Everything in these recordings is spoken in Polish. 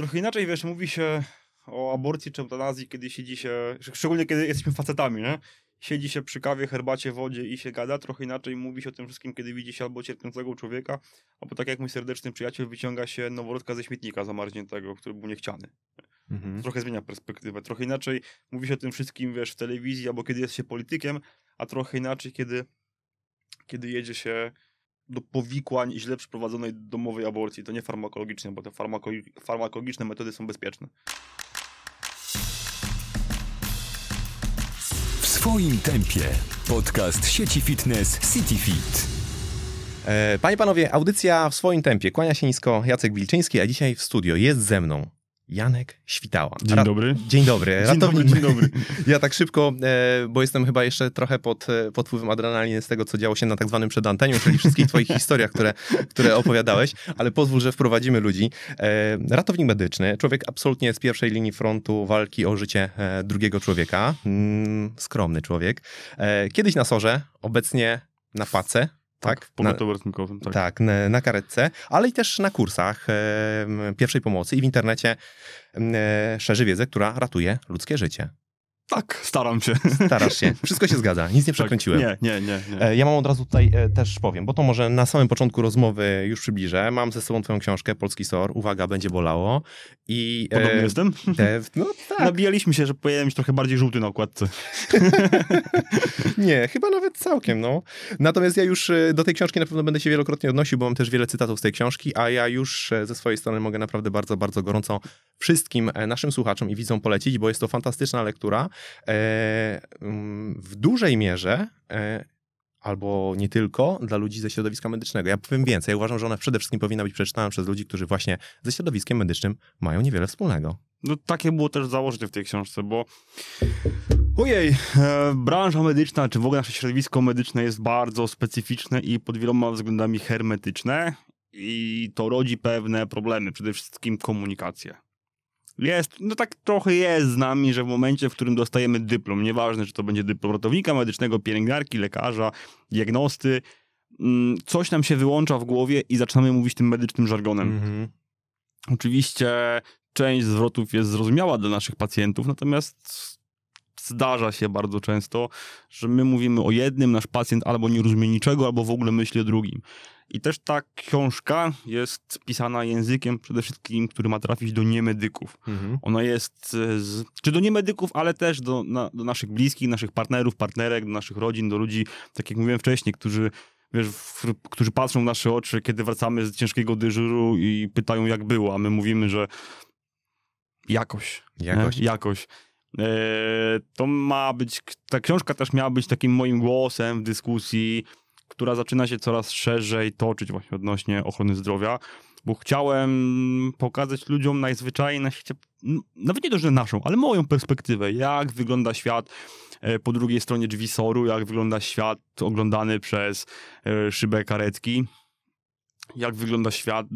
trochę inaczej, wiesz, mówi się o aborcji czy eutanazji, kiedy siedzi się, szczególnie kiedy jesteśmy facetami, nie? Siedzi się przy kawie, herbacie, wodzie i się gada. Trochę inaczej mówi się o tym wszystkim, kiedy widzi się albo cierpiącego człowieka, albo tak jak mój serdeczny przyjaciel wyciąga się noworodka ze śmietnika zamarzniętego, który był niechciany. Mhm. Trochę zmienia perspektywę. Trochę inaczej mówi się o tym wszystkim, wiesz, w telewizji, albo kiedy jest się politykiem, a trochę inaczej, kiedy, kiedy jedzie się do powikłań źle przeprowadzonej domowej aborcji. To nie farmakologicznie, bo te farmako farmakologiczne metody są bezpieczne. W swoim tempie. Podcast sieci fitness CityFit. E, Panie, panowie, audycja w swoim tempie. Kłania się nisko Jacek Wilczyński, a dzisiaj w studio jest ze mną Janek Świtała. Dzień Ra- dobry. Dzień dobry. Dzień Ratownik- dobry, dzień dobry. Ja tak szybko, e, bo jestem chyba jeszcze trochę pod, e, pod wpływem adrenaliny z tego, co działo się na tak zwanym przedanteniu, czyli wszystkich twoich historiach, które, które opowiadałeś, ale pozwól, że wprowadzimy ludzi. E, ratownik medyczny, człowiek absolutnie z pierwszej linii frontu walki o życie e, drugiego człowieka. Mm, skromny człowiek. E, kiedyś na sorze, obecnie na pace. Tak, W pogotowiu ratunkowym, tak. tak, na, na karetce, ale i też na kursach e, pierwszej pomocy i w internecie e, szerzy wiedzę, która ratuje ludzkie życie. Tak, staram się. Starasz się. Wszystko się zgadza. Nic nie przekręciłem. Tak. Nie, nie, nie. nie. E, Ja mam od razu tutaj e, też powiem, bo to może na samym początku rozmowy już przybliżę. Mam ze sobą twoją książkę Polski SOR. Uwaga, będzie bolało. I e, Podobny jestem? te, no tak. Nabijaliśmy się, że powinienem mieć trochę bardziej żółty na okładce. Nie, chyba nawet całkiem, no. Natomiast ja już e, do tej książki na pewno będę się wielokrotnie odnosił, bo mam też wiele cytatów z tej książki, a ja już e, ze swojej strony mogę naprawdę bardzo, bardzo gorąco wszystkim e, naszym słuchaczom i widzom polecić, bo jest to fantastyczna lektura. E, mm, w dużej mierze e, albo nie tylko dla ludzi ze środowiska medycznego. Ja powiem więcej. Ja uważam, że ona przede wszystkim powinna być przeczytana przez ludzi, którzy właśnie ze środowiskiem medycznym mają niewiele wspólnego. No takie było też założenie w tej książce, bo ojej, e, branża medyczna, czy w ogóle nasze środowisko medyczne jest bardzo specyficzne i pod wieloma względami hermetyczne i to rodzi pewne problemy, przede wszystkim komunikację. Jest, no tak trochę jest z nami, że w momencie, w którym dostajemy dyplom, nieważne, czy to będzie dyplom ratownika medycznego, pielęgniarki, lekarza, diagnosty, mm, coś nam się wyłącza w głowie i zaczynamy mówić tym medycznym żargonem. Mhm. Oczywiście część zwrotów jest zrozumiała dla naszych pacjentów, natomiast zdarza się bardzo często, że my mówimy o jednym, nasz pacjent albo nie rozumie niczego, albo w ogóle myśli o drugim. I też ta książka jest pisana językiem przede wszystkim, który ma trafić do niemedyków. Mhm. Ona jest, e, z, czy do niemedyków, ale też do, na, do naszych bliskich, naszych partnerów, partnerek, do naszych rodzin, do ludzi, tak jak mówiłem wcześniej, którzy wiesz, w, którzy patrzą w nasze oczy, kiedy wracamy z ciężkiego dyżuru i pytają, jak było, a my mówimy, że jakoś. Jakoś. Nie? Jakoś. E, to ma być, ta książka też miała być takim moim głosem w dyskusji, która zaczyna się coraz szerzej toczyć właśnie odnośnie ochrony zdrowia, bo chciałem pokazać ludziom najzwyczajniej na świecie, nawet nie to, że naszą, ale moją perspektywę, jak wygląda świat e, po drugiej stronie drzwi soru, jak wygląda świat oglądany przez e, szybę karetki, jak wygląda świat,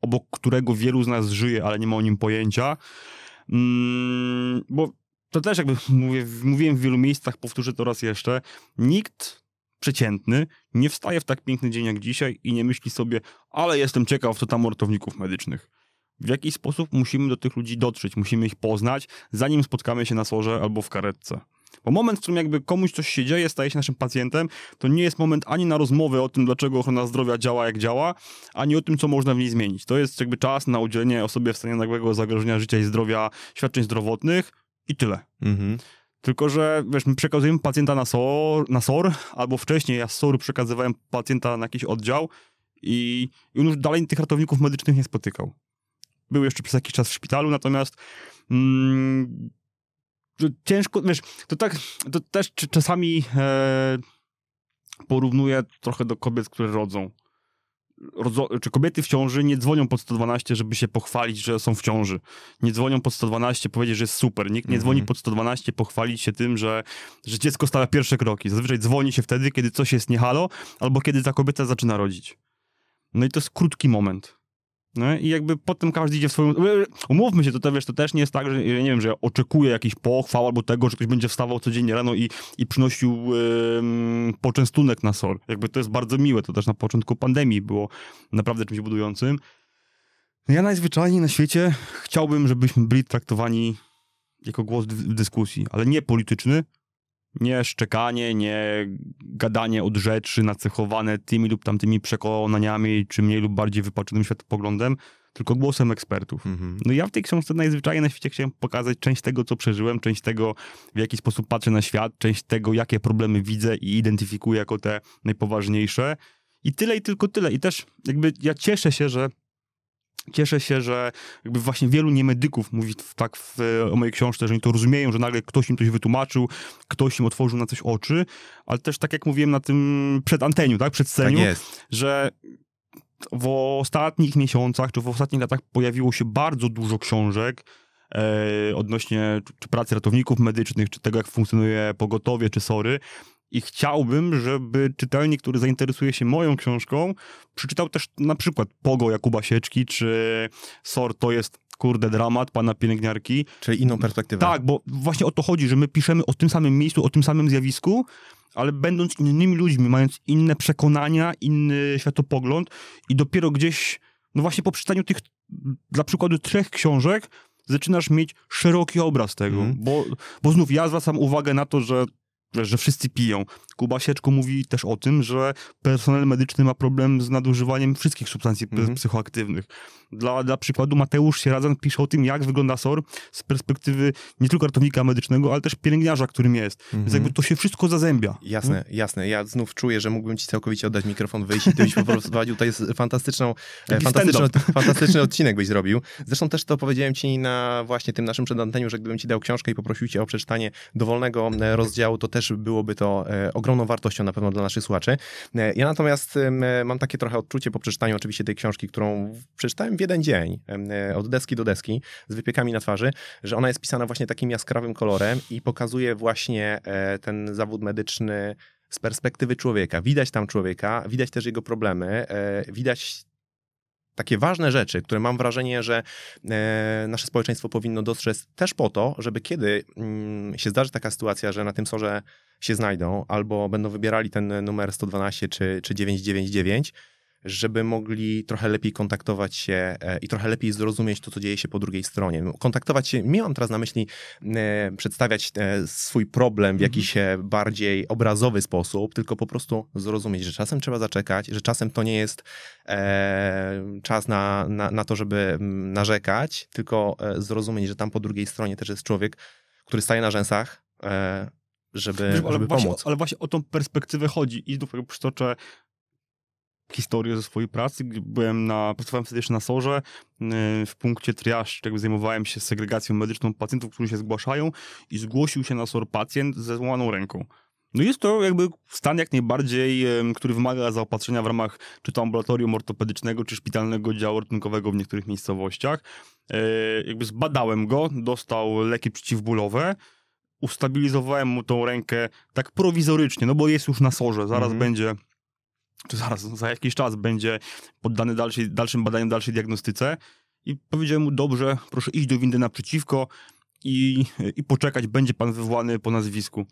obok którego wielu z nas żyje, ale nie ma o nim pojęcia. Mm, bo to też jakby mówię, mówiłem w wielu miejscach, powtórzę to raz jeszcze, nikt przeciętny nie wstaje w tak piękny dzień jak dzisiaj i nie myśli sobie, ale jestem ciekaw, co tam ratowników medycznych. W jakiś sposób musimy do tych ludzi dotrzeć, musimy ich poznać, zanim spotkamy się na sorze albo w karetce. Bo moment, w którym jakby komuś coś się dzieje, staje się naszym pacjentem, to nie jest moment ani na rozmowę o tym, dlaczego ochrona zdrowia działa jak działa, ani o tym, co można w niej zmienić. To jest jakby czas na udzielenie osobie w stanie nagłego zagrożenia życia i zdrowia świadczeń zdrowotnych i tyle. Mhm. Tylko, że wiesz, my przekazujemy pacjenta na SOR, na SOR albo wcześniej ja z SOR-u przekazywałem pacjenta na jakiś oddział i, i on już dalej tych ratowników medycznych nie spotykał. Był jeszcze przez jakiś czas w szpitalu, natomiast mm, ciężko, wiesz, to tak, to też czasami e, porównuję trochę do kobiet, które rodzą. Czy kobiety w ciąży nie dzwonią pod 112, żeby się pochwalić, że są w ciąży. Nie dzwonią pod 112, powiedzieć, że jest super. Nikt nie Mhm. dzwoni pod 112, pochwalić się tym, że, że dziecko stawia pierwsze kroki. Zazwyczaj dzwoni się wtedy, kiedy coś jest niehalo, albo kiedy ta kobieta zaczyna rodzić. No i to jest krótki moment. No i jakby potem każdy idzie w swoją... Umówmy się, to, te, wiesz, to też nie jest tak, że nie wiem, że ja oczekuję jakiś pochwał albo tego, że ktoś będzie wstawał codziennie rano i, i przynosił ym, poczęstunek na SOR. Jakby to jest bardzo miłe, to też na początku pandemii było naprawdę czymś budującym. Ja najzwyczajniej na świecie chciałbym, żebyśmy byli traktowani jako głos w dyskusji, ale nie polityczny, nie szczekanie, nie gadanie od rzeczy nacechowane tymi lub tamtymi przekonaniami, czy mniej lub bardziej wypaczonym światopoglądem, tylko głosem ekspertów. Mhm. No ja w tej książce najzwyczajniej na świecie chciałem pokazać część tego, co przeżyłem, część tego, w jaki sposób patrzę na świat, część tego, jakie problemy widzę i identyfikuję jako te najpoważniejsze. I tyle, i tylko tyle. I też jakby ja cieszę się, że Cieszę się, że jakby właśnie wielu niemedyków mówi tak w, o mojej książce, że oni to rozumieją, że nagle ktoś im coś wytłumaczył, ktoś im otworzył na coś oczy, ale też tak jak mówiłem na tym przed anteniu, tak, przed Tak sceniu, jest. że w ostatnich miesiącach, czy w ostatnich latach pojawiło się bardzo dużo książek e, odnośnie czy pracy ratowników medycznych, czy tego, jak funkcjonuje pogotowie, czy SORY. I chciałbym, żeby czytelnik, który zainteresuje się moją książką, przeczytał też na przykład Pogo Jakuba Sieczki, czy SOR to jest, kurde, dramat pana pielęgniarki. Czyli inną perspektywę. Tak, bo właśnie o to chodzi, że my piszemy o tym samym miejscu, o tym samym zjawisku, ale będąc innymi ludźmi, mając inne przekonania, inny światopogląd i dopiero gdzieś, no właśnie po przeczytaniu tych, dla przykładu, trzech książek, zaczynasz mieć szeroki obraz tego, Mhm. bo, bo znów ja zwracam uwagę na to, że że wszyscy piją. Kuba Sieczko mówi też o tym, że personel medyczny ma problem z nadużywaniem wszystkich substancji Mhm. psychoaktywnych. Dla, dla przykładu Mateusz Sieradzan pisze o tym, jak wygląda SOR z perspektywy nie tylko ratownika medycznego, ale też pielęgniarza, którym jest. Więc Mhm. jakby to się wszystko zazębia. Jasne, jasne. Ja znów czuję, że mógłbym ci całkowicie oddać mikrofon, wyjść i ty byś po prostu prowadził tutaj z- fantastyczną, e, fantastyczny, fantastyczny odcinek byś zrobił. Zresztą też to powiedziałem ci na właśnie tym naszym przedanteniu, że gdybym ci dał książkę i poprosił cię o przeczytanie dowolnego e, rozdziału, to też byłoby to e, ogromną wartością na pewno dla naszych słuchaczy. E, Ja natomiast e, mam takie trochę odczucie po przeczytaniu oczywiście tej książki, którą przeczytałem w jeden dzień, od deski do deski, z wypiekami na twarzy, że ona jest pisana właśnie takim jaskrawym kolorem i pokazuje właśnie ten zawód medyczny z perspektywy człowieka. Widać tam człowieka, widać też jego problemy, widać takie ważne rzeczy, które mam wrażenie, że e, nasze społeczeństwo powinno dostrzec też po to, żeby kiedy mm, się zdarzy taka sytuacja, że na tym sorze się znajdą albo będą wybierali ten numer 112 czy, czy 999, żeby mogli trochę lepiej kontaktować się e, i trochę lepiej zrozumieć to, co dzieje się po drugiej stronie. Kontaktować się, nie mam teraz na myśli e, przedstawiać e, swój problem w jakiś e, bardziej obrazowy sposób, tylko po prostu zrozumieć, że czasem trzeba zaczekać, że czasem to nie jest czas na, na, na to, żeby mm, narzekać, tylko zrozumieć, że tam po drugiej stronie też jest człowiek, który staje na rzęsach, żeby, Wiesz, ale, żeby właśnie, pomóc. ale właśnie o tą perspektywę chodzi. I znów przytoczę historię ze swojej pracy, gdzie byłem na, pracowałem wtedy jeszcze na SORze, yy, w punkcie triage, jakby zajmowałem się segregacją medyczną pacjentów, którzy się zgłaszają i zgłosił się na SOR pacjent ze złamaną ręką. No jest to jakby stan jak najbardziej, który wymaga zaopatrzenia w ramach czy to ambulatorium ortopedycznego, czy szpitalnego działu ratunkowego w niektórych miejscowościach. E, jakby zbadałem go, dostał leki przeciwbólowe, ustabilizowałem mu tą rękę tak prowizorycznie, no bo jest już na sorze, zaraz Mhm. będzie, czy zaraz, za jakiś czas będzie poddany dalszej, dalszym badaniom, dalszej diagnostyce i powiedziałem mu, dobrze, proszę iść do windy naprzeciwko i, i poczekać, będzie pan wywołany po nazwisku.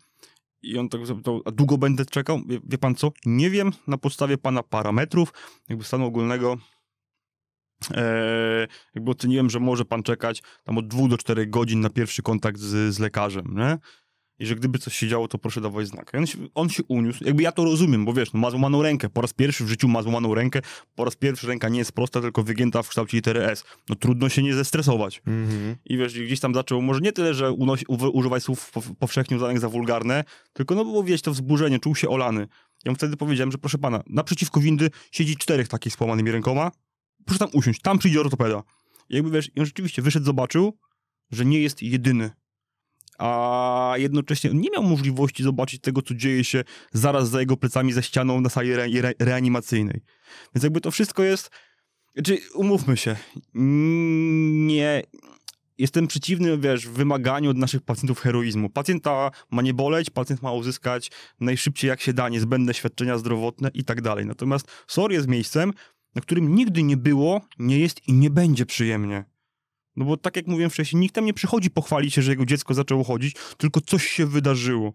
I on tak zapytał, a długo będę czekał? Wie, wie pan co? Nie wiem, na podstawie pana parametrów, jakby stanu ogólnego, e, jakby oceniłem, że może pan czekać tam od dwóch do czterech godzin na pierwszy kontakt z, z lekarzem, nie? I że gdyby coś się działo, to proszę dawać znak. On się, on się uniósł. Jakby ja to rozumiem, bo wiesz, no, ma złamaną rękę. Po raz pierwszy w życiu ma złamaną rękę. Po raz pierwszy ręka nie jest prosta, tylko wygięta w kształcie litery S. No trudno się nie zestresować. Mhm. I wiesz, gdzieś tam zaczął, może nie tyle, że unosi, używać słów pow- powszechnie uznanych za wulgarne, tylko no było widać to wzburzenie, czuł się olany. Ja mu wtedy powiedziałem, że proszę pana, naprzeciwko windy siedzi czterech takich z połamanymi rękoma, proszę tam usiąść, tam przyjdzie ortopeda. I jakby wiesz, i on rzeczywiście wyszedł, zobaczył, że nie jest jedyny. A jednocześnie nie miał możliwości zobaczyć tego, co dzieje się zaraz za jego plecami, za ścianą na sali re, re, reanimacyjnej. Więc jakby to wszystko jest, znaczy umówmy się, nie, jestem przeciwny, wiesz, wymaganiu od naszych pacjentów heroizmu. Pacjenta ma nie boleć, pacjent ma uzyskać najszybciej jak się da niezbędne świadczenia zdrowotne i tak dalej. Natomiast SOR jest miejscem, na którym nigdy nie było, nie jest i nie będzie przyjemnie. No bo tak jak mówiłem wcześniej, nikt tam nie przychodzi pochwalić się, że jego dziecko zaczęło chodzić, tylko coś się wydarzyło.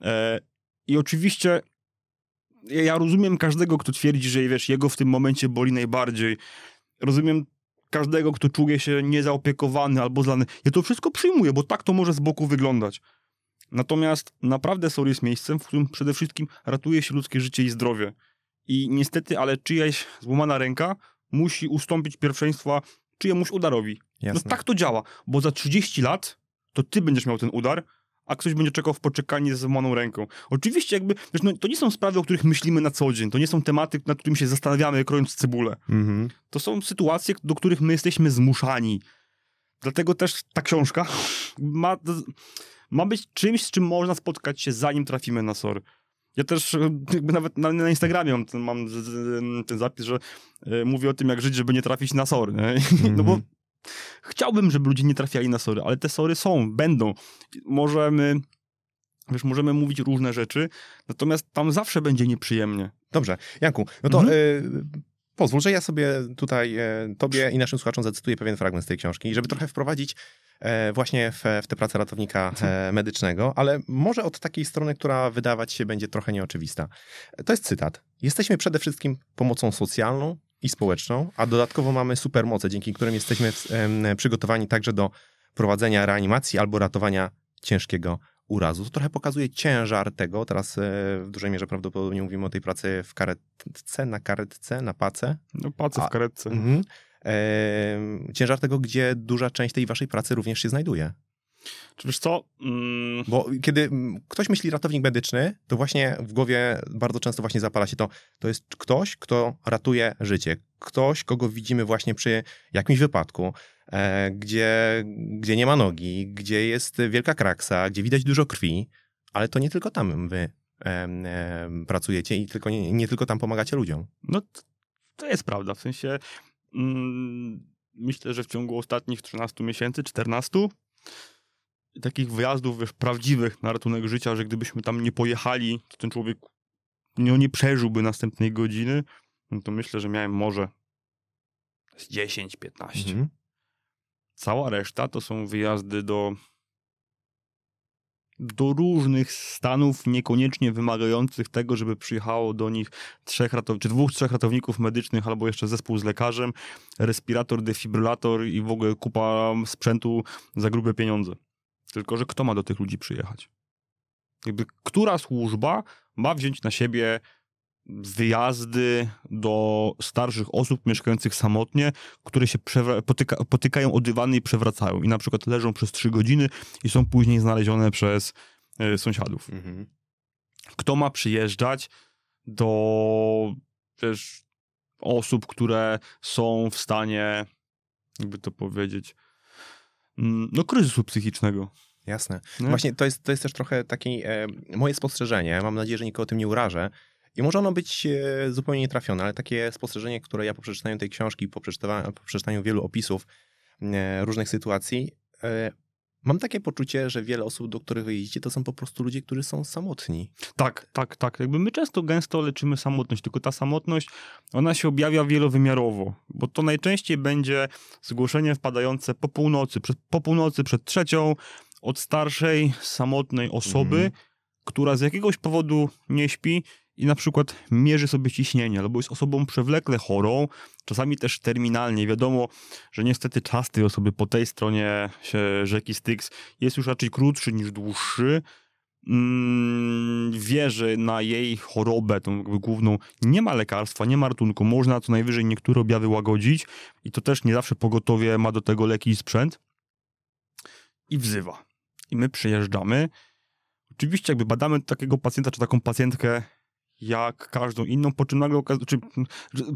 E, I oczywiście ja rozumiem każdego, kto twierdzi, że wiesz, jego w tym momencie boli najbardziej. Rozumiem każdego, kto czuje się niezaopiekowany albo zlany. Ja to wszystko przyjmuję, bo tak to może z boku wyglądać. Natomiast naprawdę SOR jest miejscem, w którym przede wszystkim ratuje się ludzkie życie i zdrowie. I niestety, ale czyjaś złamana ręka musi ustąpić pierwszeństwa czyjemuś udarowi. Jasne. No tak to działa, bo za 30 lat to ty będziesz miał ten udar, a ktoś będzie czekał w poczekaniu z złamaną ręką. Oczywiście jakby, wiesz, no, to nie są sprawy, o których myślimy na co dzień, to nie są tematy, nad którymi się zastanawiamy, krojąc cebulę. Mhm. To są sytuacje, do których my jesteśmy zmuszani. Dlatego też ta książka ma, ma być czymś, z czym można spotkać się, zanim trafimy na SOR. Ja też e, jakby nawet na, na Instagramie mam ten, mam ten zapis, że e, mówię o tym, jak żyć, żeby nie trafić na SOR. Nie? No bo Mhm. chciałbym, żeby ludzie nie trafiali na SORy, ale te SORy są, będą. Możemy, wiesz, możemy mówić różne rzeczy, natomiast tam zawsze będzie nieprzyjemnie. Dobrze, Janku, no to Mhm. y, pozwól, że ja sobie tutaj e, tobie i naszym słuchaczom zacytuję pewien fragment z tej książki, żeby trochę wprowadzić e, właśnie w, w tę pracę ratownika e, medycznego, ale może od takiej strony, która wydawać się będzie trochę nieoczywista. To jest cytat. Jesteśmy przede wszystkim pomocą socjalną i społeczną, a dodatkowo mamy supermoce, dzięki którym jesteśmy przygotowani także do prowadzenia reanimacji albo ratowania ciężkiego urazu. To trochę pokazuje ciężar tego. Teraz e, w dużej mierze prawdopodobnie mówimy o tej pracy w karetce, na karetce, na pace. No pacę A- w karetce. Mhm. E, ciężar tego, gdzie duża część tej waszej pracy również się znajduje. Czy wiesz co? Mm, Bo kiedy mm, ktoś myśli ratownik medyczny, to właśnie w głowie bardzo często właśnie zapala się to, to jest ktoś, kto ratuje życie. Ktoś, kogo widzimy właśnie przy jakimś wypadku, gdzie, gdzie nie ma nogi, gdzie jest wielka kraksa, gdzie widać dużo krwi, ale to nie tylko tam wy pracujecie i tylko, nie, nie tylko tam pomagacie ludziom. no to jest prawda, w sensie mm, myślę, że w ciągu ostatnich 13 miesięcy, 14 takich wyjazdów, wiesz, prawdziwych na ratunek życia, że gdybyśmy tam nie pojechali, to ten człowiek no, nie przeżyłby następnej godziny, no to myślę, że miałem może z 10, 15. Mhm. Cała reszta to są wyjazdy do do różnych stanów, niekoniecznie wymagających tego, żeby przyjechało do nich trzech ratow- czy dwóch, trzech ratowników medycznych, albo jeszcze zespół z lekarzem, respirator, defibrylator i w ogóle kupa sprzętu za grube pieniądze. Tylko, że kto ma do tych ludzi przyjechać? Jakby, która służba ma wziąć na siebie wyjazdy do starszych osób mieszkających samotnie, które się potyka- potykają o dywany i przewracają. I na przykład leżą przez trzy godziny i są później znalezione przez e, sąsiadów. Mhm. Kto ma przyjeżdżać do wiesz, osób, które są w stanie, jakby to powiedzieć, mm, no kryzysu psychicznego. Jasne. nie? Właśnie to jest, to jest też trochę takie e, moje spostrzeżenie. Mam nadzieję, że nikogo tym nie urażę. I może ono być e, zupełnie nietrafione, ale takie spostrzeżenie, które ja po przeczytaniu tej książki, po, przeczytaniu- po przeczytaniu wielu opisów e, różnych sytuacji, e, mam takie poczucie, że wiele osób, do których jeździcie, to są po prostu ludzie, którzy są samotni. Tak, tak, tak. Jakby my często gęsto leczymy samotność, tylko ta samotność, ona się objawia wielowymiarowo, bo to najczęściej będzie zgłoszenie wpadające po północy, przed, po północy przed trzecią od starszej, samotnej osoby, Mhm. która z jakiegoś powodu nie śpi i na przykład mierzy sobie ciśnienie, albo jest osobą przewlekle chorą, czasami też terminalnie. Wiadomo, że niestety czas tej osoby po tej stronie rzeki Styx jest już raczej krótszy niż dłuższy. Mm, wie, że na jej chorobę, tą główną, nie ma lekarstwa, nie ma ratunku. Można co najwyżej niektóre objawy łagodzić i to też nie zawsze pogotowie ma do tego leki i sprzęt. I wzywa. I my przyjeżdżamy. Oczywiście jakby badamy takiego pacjenta czy taką pacjentkę jak każdą inną, po czym nagle okazuje czy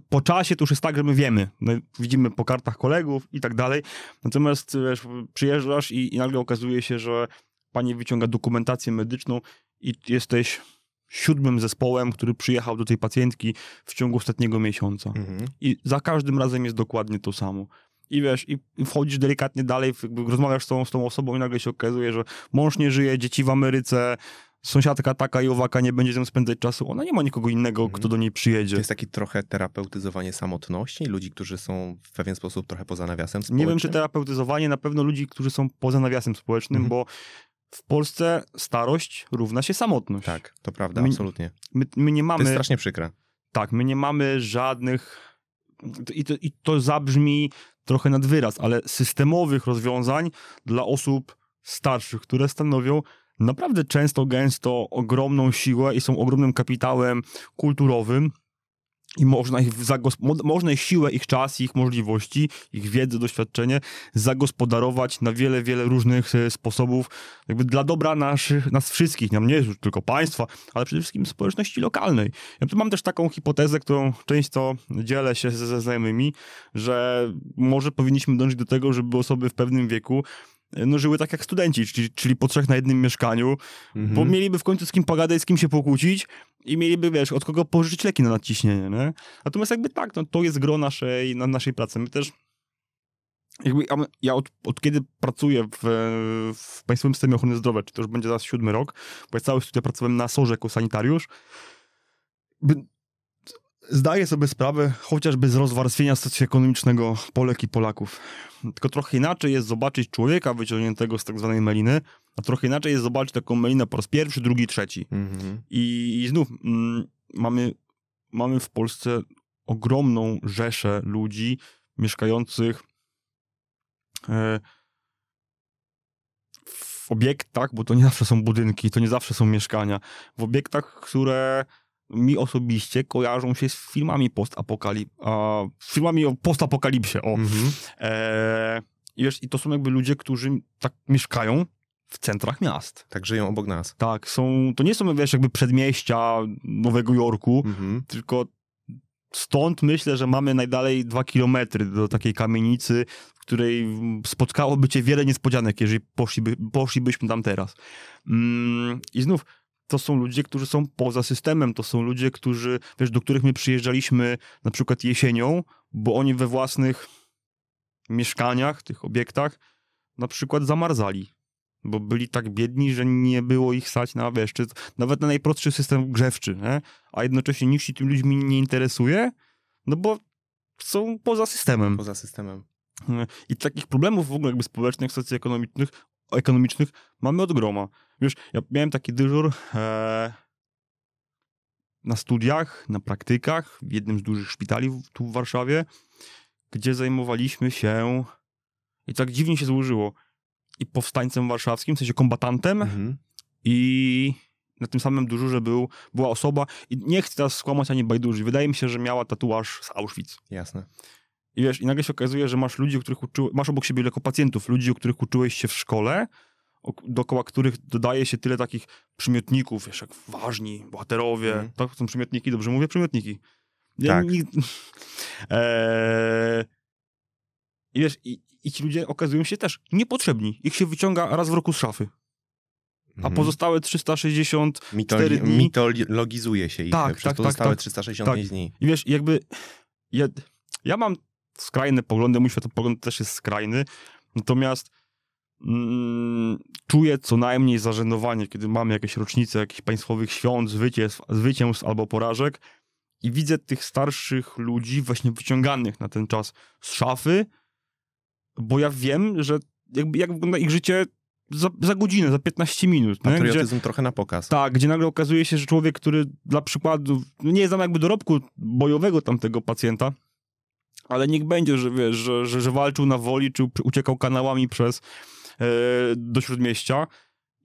po czasie to już jest tak, że my wiemy. My widzimy po kartach kolegów i tak dalej. Natomiast wiesz, przyjeżdżasz i, i nagle okazuje się, że pani wyciąga dokumentację medyczną i jesteś siódmym zespołem, który przyjechał do tej pacjentki w ciągu ostatniego miesiąca. Mhm. I za każdym razem jest dokładnie to samo. I wiesz, i wchodzisz delikatnie dalej, rozmawiasz z tą, z tą osobą i nagle się okazuje, że mąż nie żyje, dzieci w Ameryce, sąsiadka taka i owaka nie będzie z nią spędzać czasu. Ona nie ma nikogo innego, Mhm. kto do niej To przyjedzie. jest takie trochę terapeutyzowanie samotności, ludzi, którzy są w pewien sposób trochę poza nawiasem Nie społecznym. wiem, czy terapeutyzowanie, na pewno ludzi, którzy są poza nawiasem społecznym, Mhm. bo w Polsce starość równa się samotność. Tak, to prawda, My- absolutnie. My, my nie To mamy... jest strasznie przykre. Tak, my nie mamy żadnych. I to, I to zabrzmi trochę nad wyraz, ale systemowych rozwiązań dla osób starszych, które stanowią naprawdę często, gęsto ogromną siłę i są ogromnym kapitałem kulturowym. I można ich, można ich siłę, ich czas, ich możliwości, ich wiedzę, doświadczenie zagospodarować na wiele, wiele różnych e, sposobów, jakby dla dobra naszych, nas wszystkich, nie, już tylko państwa, ale przede wszystkim społeczności lokalnej. Ja tu mam też taką hipotezę, którą często dzielę się ze, znajomymi, że może powinniśmy dążyć do tego, żeby osoby w pewnym wieku no, żyły tak jak studenci, czyli, czyli po trzech na jednym mieszkaniu, Mhm. bo mieliby w końcu z kim pogadać, z kim się pokłócić i mieliby, wiesz, od kogo pożyczyć leki na nadciśnienie, nie? Natomiast jakby tak, no, to jest gro naszej, na, naszej pracy. My też jakby ja, ja od, od kiedy pracuję w, w Państwowym Systemie Ochrony Zdrowia, czy to już będzie zaraz siódmy rok, bo ja całe studia pracowałem na SOR jako sanitariusz, by, zdaję sobie sprawę chociażby z rozwarstwienia socjoekonomicznego Polek i Polaków. Tylko trochę inaczej jest zobaczyć człowieka wyciągniętego z tak zwanej meliny, a trochę inaczej jest zobaczyć taką melinę po raz pierwszy, drugi, trzeci. Mhm. I, i znów mm, mamy, mamy w Polsce ogromną rzeszę ludzi mieszkających e, w obiektach, bo to nie zawsze są budynki, to nie zawsze są mieszkania, w obiektach, które mi osobiście kojarzą się z filmami postapokalip, a, filmami o postapokalipsie, o. Mhm. E, i, wiesz, I to są jakby ludzie, którzy tak mieszkają w centrach miast. Tak żyją obok nas. Tak, są, to nie są, wiesz, jakby przedmieścia Nowego Jorku, Mhm. tylko stąd myślę, że mamy najdalej dwa kilometry do takiej kamienicy, w której spotkałoby cię wiele niespodzianek, jeżeli poszliby, poszlibyśmy tam teraz. Mm, I znów, to są ludzie, którzy są poza systemem, to są ludzie, którzy, wiesz, do których my przyjeżdżaliśmy na przykład jesienią, bo oni we własnych mieszkaniach, tych obiektach, na przykład zamarzali bo byli tak biedni, że nie było ich stać na, wiesz, czy nawet na najprostszy system grzewczy, nie? a jednocześnie nikt się tym ludźmi nie interesuje, no bo są poza systemem. Poza systemem. I takich problemów w ogóle jakby społecznych, socjoekonomicznych ekonomicznych mamy od groma. Wiesz, ja miałem taki dyżur e, na studiach, na praktykach w jednym z dużych szpitali w, tu w Warszawie, gdzie zajmowaliśmy się i tak dziwnie się złożyło i powstańcem warszawskim, w sensie kombatantem Mhm. i na tym samym dyżurze był, była osoba i nie chcę teraz skłamać ani bajdurzy, wydaje mi się, że miała tatuaż z Auschwitz. Jasne. I wiesz, i nagle się okazuje, że masz ludzi, których uczy... masz obok siebie lekko pacjentów, ludzi, o których uczyłeś się w szkole, dookoła których dodaje się tyle takich przymiotników, wiesz, jak ważni, bohaterowie, Mhm. to są przymiotniki, dobrze mówię? Przymiotniki. Ja Tak. nig- eee... I wiesz, i, i ci ludzie okazują się też niepotrzebni. Ich się wyciąga raz w roku z szafy, a Mhm. pozostałe 360 Mitoli- dni- Mitologizuje się ich Tak, przez tak, tak, pozostałe tak. 365 dni. I wiesz, jakby ja, ja mam skrajne poglądy, mój światopogląd też jest skrajny, natomiast mm, czuję co najmniej zażenowanie, kiedy mamy jakieś rocznice jakichś państwowych świąt, zwycięstw, zwycięstw albo porażek i widzę tych starszych ludzi właśnie wyciąganych na ten czas z szafy, bo ja wiem, że jakby, jak wygląda ich życie za, za godzinę, za 15 minut. nie? Gdzie, Patriotyzm trochę na pokaz. tak, gdzie nagle okazuje się, że człowiek, który dla przykładu, nie znam jakby dorobku bojowego tamtego pacjenta, ale niech będzie, że wiesz, że, że, że walczył na woli, czy uciekał kanałami przez e, do śródmieścia,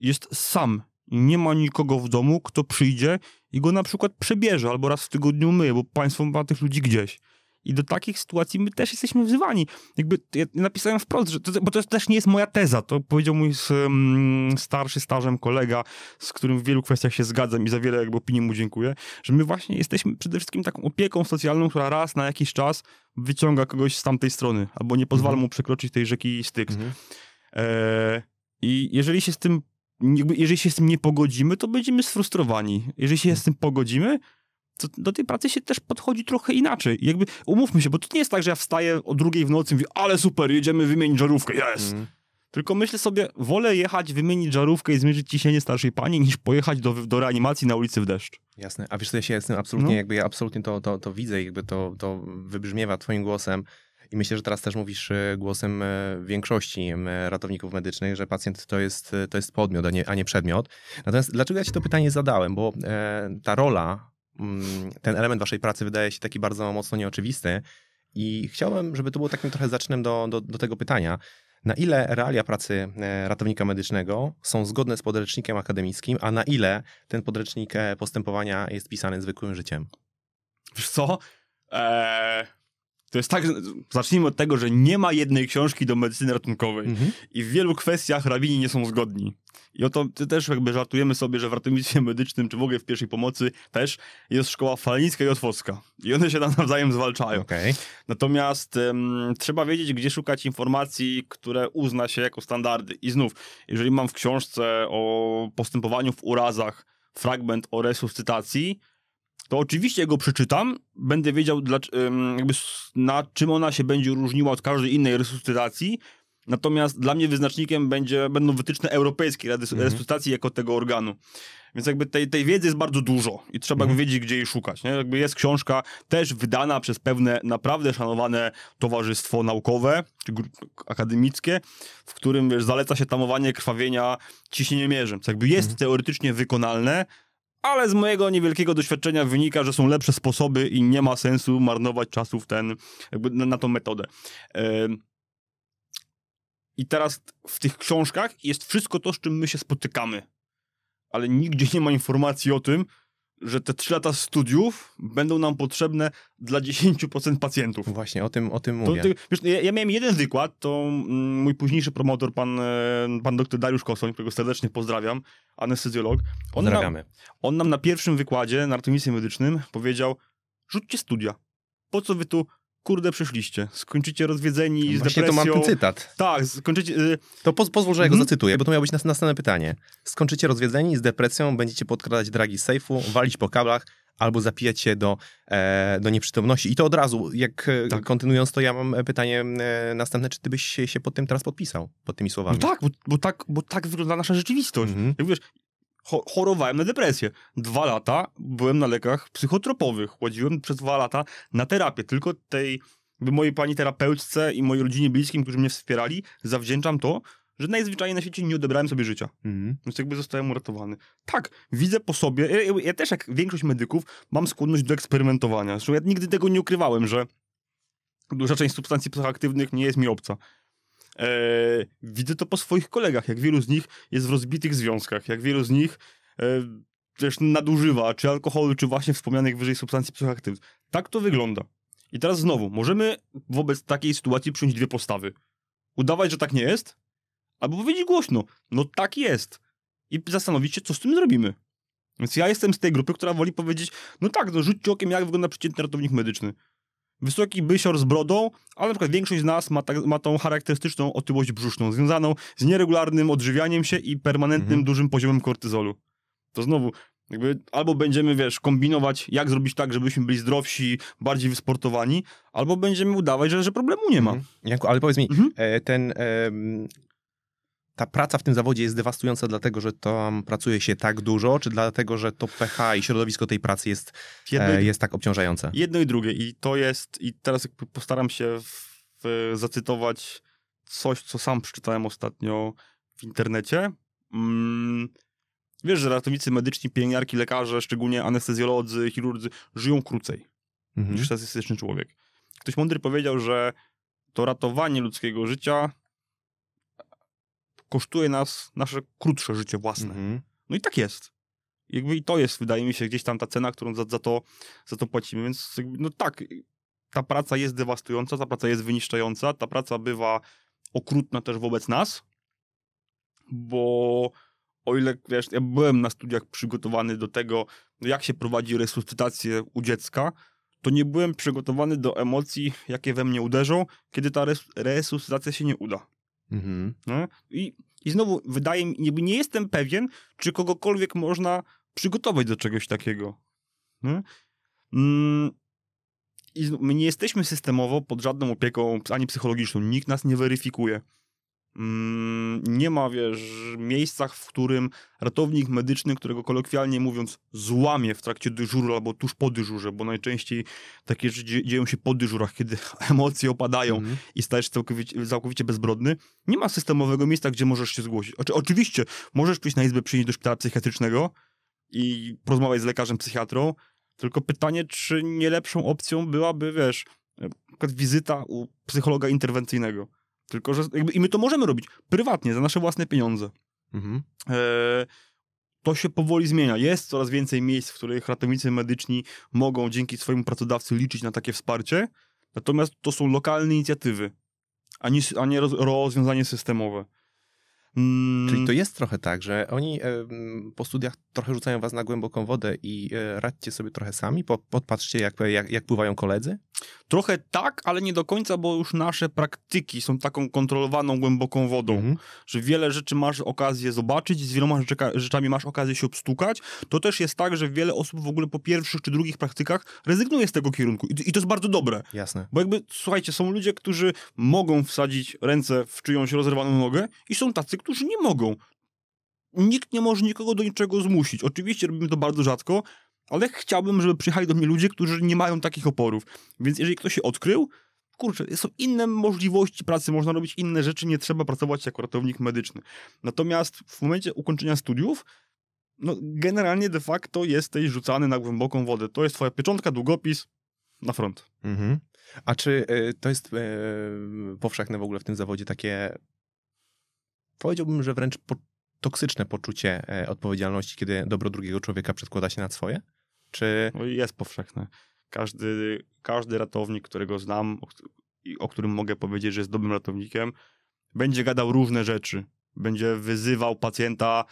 jest sam. Nie ma nikogo w domu, kto przyjdzie i go na przykład przebierze, albo raz w tygodniu myje, bo państwo ma tych ludzi gdzieś. I do takich sytuacji my też jesteśmy wzywani. Jakby ja napisałem wprost, że to, bo to też nie jest moja teza. To powiedział mój um, starszy stażem kolega, z którym w wielu kwestiach się zgadzam i za wiele jakby opinii mu dziękuję, że my właśnie jesteśmy przede wszystkim taką opieką socjalną, która raz na jakiś czas wyciąga kogoś z tamtej strony, albo nie pozwala Mhm. mu przekroczyć tej rzeki Styx. Mhm. E, I jeżeli się z tym jeżeli się z tym nie pogodzimy, to będziemy sfrustrowani. Jeżeli się z tym pogodzimy, to do tej pracy się też podchodzi trochę inaczej. Jakby umówmy się, bo to nie jest tak, że ja wstaję o drugiej w nocy i mówię, ale super, jedziemy wymienić żarówkę, jest! Mhm. Tylko myślę sobie, wolę jechać, wymienić żarówkę i zmierzyć ciśnienie starszej pani, niż pojechać do, do reanimacji na ulicy w deszcz. Jasne. A wiesz co, ja się jestem absolutnie, No. jakby ja absolutnie to, to, to widzę, jakby to, to wybrzmiewa twoim głosem. I myślę, że teraz też mówisz e, głosem e, większości ratowników medycznych, że pacjent to jest, e, to jest podmiot, a nie, a nie przedmiot. Natomiast dlaczego ja ci to pytanie zadałem? Bo ta rola, mm, ten element waszej pracy wydaje się taki bardzo mocno nieoczywisty. I chciałbym, żeby to było takim trochę zaczynem do, do, do tego pytania. Na ile realia pracy e, ratownika medycznego są zgodne z podręcznikiem akademickim, a na ile ten podręcznik e, postępowania jest pisany zwykłym życiem? Wiesz co? Eee, to jest tak, zacznijmy od tego, że nie ma jednej książki do medycyny ratunkowej Mhm. i w wielu kwestiach rabini nie są zgodni. I o to ty też jakby żartujemy sobie, że w ratownictwie medycznym, czy w ogóle w pierwszej pomocy też jest szkoła falenicka i otwocka. I one się tam nawzajem zwalczają. Okej. Natomiast em, trzeba wiedzieć, gdzie szukać informacji, które uzna się jako standardy. I znów, jeżeli mam w książce o postępowaniu w urazach fragment o resuscytacji, to oczywiście go przeczytam, będę wiedział, jakby na czym ona się będzie różniła od każdej innej resuscytacji. Natomiast dla mnie wyznacznikiem będzie, będą wytyczne europejskie Rady Mhm. Resuscytacji jako tego organu. Więc jakby tej, tej wiedzy jest bardzo dużo i trzeba Mhm. wiedzieć, gdzie jej szukać. Nie? Jakby jest książka też wydana przez pewne naprawdę szanowane towarzystwo naukowe czy akademickie, w którym wiesz, zaleca się tamowanie krwawienia ciśnieniomierzem. Co jakby jest teoretycznie wykonalne, ale z mojego niewielkiego doświadczenia wynika, że są lepsze sposoby i nie ma sensu marnować czasu w ten, na, na tą metodę. I teraz w tych książkach jest wszystko to, z czym my się spotykamy. Ale nigdzie nie ma informacji o tym, że te trzy lata studiów będą nam potrzebne dla 10% pacjentów. Właśnie, o tym, o tym To, mówię. ty, wiesz, ja, ja miałem jeden wykład, to mm, mój późniejszy promotor, pan, e, pan dr Dariusz Kosoń, którego serdecznie pozdrawiam, anestezjolog. On nam, Pozdrawiamy. on nam na pierwszym wykładzie na ratownictwie medycznym powiedział, rzućcie studia. Po co wy tu, kurde, przyszliście? Skończycie rozwiedzeni z Właśnie to depresją. mam ten cytat. Tak, skończycie... y, To poz, pozwól, że ja go Mhm. zacytuję, bo to miało być nas, następne pytanie. Skończycie rozwiedzeni z depresją, będziecie podkradać dragi z sejfu, walić po kablach albo zapijać się do, e, do nieprzytomności. I to od razu, jak e, Tak. kontynuując to, ja mam e, pytanie e, następne, czy ty byś się, się pod tym teraz podpisał, pod tymi No słowami? tak, bo, bo tak, bo tak wygląda nasza rzeczywistość. Mhm. Jak wiesz, chorowałem na depresję. Dwa lata byłem na lekach psychotropowych. Chodziłem przez dwa lata na terapię. Tylko tej mojej pani terapeutce i mojej rodzinie bliskim, którzy mnie wspierali, zawdzięczam to, że najzwyczajniej na świecie nie odebrałem sobie życia. Mhm. Więc jakby zostałem uratowany. Tak, widzę po sobie, ja, ja, ja też jak większość medyków mam skłonność do eksperymentowania. Zresztą ja nigdy tego nie ukrywałem, że duża część substancji psychoaktywnych nie jest mi obca. Eee, widzę to po swoich kolegach, jak wielu z nich jest w rozbitych związkach, jak wielu z nich e, też nadużywa, czy alkoholu, czy właśnie wspomnianych wyżej substancji psychoaktywnych. Tak to wygląda. I teraz znowu, możemy wobec takiej sytuacji przyjąć dwie postawy. Udawać, że tak nie jest, albo powiedzieć głośno, no tak jest. I zastanowić się, co z tym zrobimy. Więc ja jestem z tej grupy, która woli powiedzieć, no tak, no rzućcie okiem, jak wygląda przeciętny ratownik medyczny. Wysoki bysior z brodą, ale na przykład większość z nas ma, tak, ma tą charakterystyczną otyłość brzuszną, związaną z nieregularnym odżywianiem się i permanentnym Mhm. dużym poziomem kortyzolu. To znowu, jakby albo będziemy, wiesz, kombinować, jak zrobić tak, żebyśmy byli zdrowsi, bardziej wysportowani, albo będziemy udawać, że, że problemu nie ma. Mhm. Janku, ale powiedz mi, Mhm. e, ten, em, ta praca w tym zawodzie jest dewastująca dlatego, że tam pracuje się tak dużo, czy dlatego, że to pH i środowisko tej pracy jest, e, jest tak obciążające? Jedno i drugie. I to jest, i teraz postaram się w, w, zacytować coś, co sam przeczytałem ostatnio w internecie. Mm, wiesz, że ratownicy medyczni, pielęgniarki, lekarze, szczególnie anestezjolodzy, chirurdzy, żyją krócej Mhm. niż statystyczny człowiek. Ktoś mądry powiedział, że to ratowanie ludzkiego życia kosztuje nas nasze krótsze życie własne. Mhm. No i tak jest. Jakby i to jest, wydaje mi się, gdzieś tam ta cena, którą za, za, to, za to płacimy. Więc jakby, no tak, ta praca jest dewastująca, ta praca jest wyniszczająca, ta praca bywa okrutna też wobec nas, bo o ile, wiesz, ja byłem na studiach przygotowany do tego, jak się prowadzi resuscytację u dziecka, to nie byłem przygotowany do emocji, jakie we mnie uderzą, kiedy ta res resuscytacja się nie uda. Mhm. No? I, I znowu, wydaje mi nie jestem pewien, czy kogokolwiek można przygotować do czegoś takiego. No? Mm, I my nie jesteśmy systemowo pod żadną opieką, ani psychologiczną. Nikt nas nie weryfikuje. Mm, nie ma, wiesz, miejscach, w którym ratownik medyczny, którego kolokwialnie mówiąc złamie w trakcie dyżuru albo tuż po dyżurze, bo najczęściej takie rzeczy dzie- dzieją się po dyżurach, kiedy emocje opadają Mhm. i stajesz całkowicie, całkowicie bezbrodny, nie ma systemowego miejsca, gdzie możesz się zgłosić. Oczy, oczywiście, możesz przyjść na izbę, przyjść do szpitala psychiatrycznego i porozmawiać z lekarzem psychiatrą, tylko pytanie, czy nie lepszą opcją byłaby, wiesz, na przykład wizyta u psychologa interwencyjnego. Tylko, że i my to możemy robić prywatnie, za nasze własne pieniądze. Mhm. E, to się powoli zmienia. Jest coraz więcej miejsc, w których ratownicy medyczni mogą dzięki swojemu pracodawcy liczyć na takie wsparcie, natomiast to są lokalne inicjatywy, a nie, a nie roz, rozwiązanie systemowe. Mm, Czyli to jest trochę tak, że oni po studiach trochę rzucają was na głęboką wodę i e, radźcie sobie trochę sami, po, podpatrzcie jak, jak, jak pływają koledzy? Trochę tak, ale nie do końca, bo już nasze praktyki są taką kontrolowaną, głęboką wodą, Mhm. że wiele rzeczy masz okazję zobaczyć, z wieloma rzeczami masz okazję się obstukać. To też jest tak, że wiele osób w ogóle po pierwszych czy drugich praktykach rezygnuje z tego kierunku. I, i to jest bardzo dobre. Jasne. Bo jakby, słuchajcie, są ludzie, którzy mogą wsadzić ręce w czyjąś rozerwaną nogę i są tacy, którzy nie mogą. Nikt nie może nikogo do niczego zmusić. Oczywiście robimy to bardzo rzadko, ale chciałbym, żeby przyjechali do mnie ludzie, którzy nie mają takich oporów. Więc jeżeli ktoś się odkrył, kurczę, są inne możliwości pracy, można robić inne rzeczy, nie trzeba pracować jako ratownik medyczny. Natomiast w momencie ukończenia studiów, no generalnie de facto jesteś rzucany na głęboką wodę. To jest twoja pieczątka, długopis na front. Mhm. A czy e, to jest e, powszechne w ogóle w tym zawodzie takie, powiedziałbym, że wręcz po, toksyczne poczucie e, odpowiedzialności, kiedy dobro drugiego człowieka przedkłada się nad swoje? Czy... No jest powszechne. Każdy, każdy ratownik, którego znam i o którym mogę powiedzieć, że jest dobrym ratownikiem, będzie gadał różne rzeczy. Będzie wyzywał pacjenta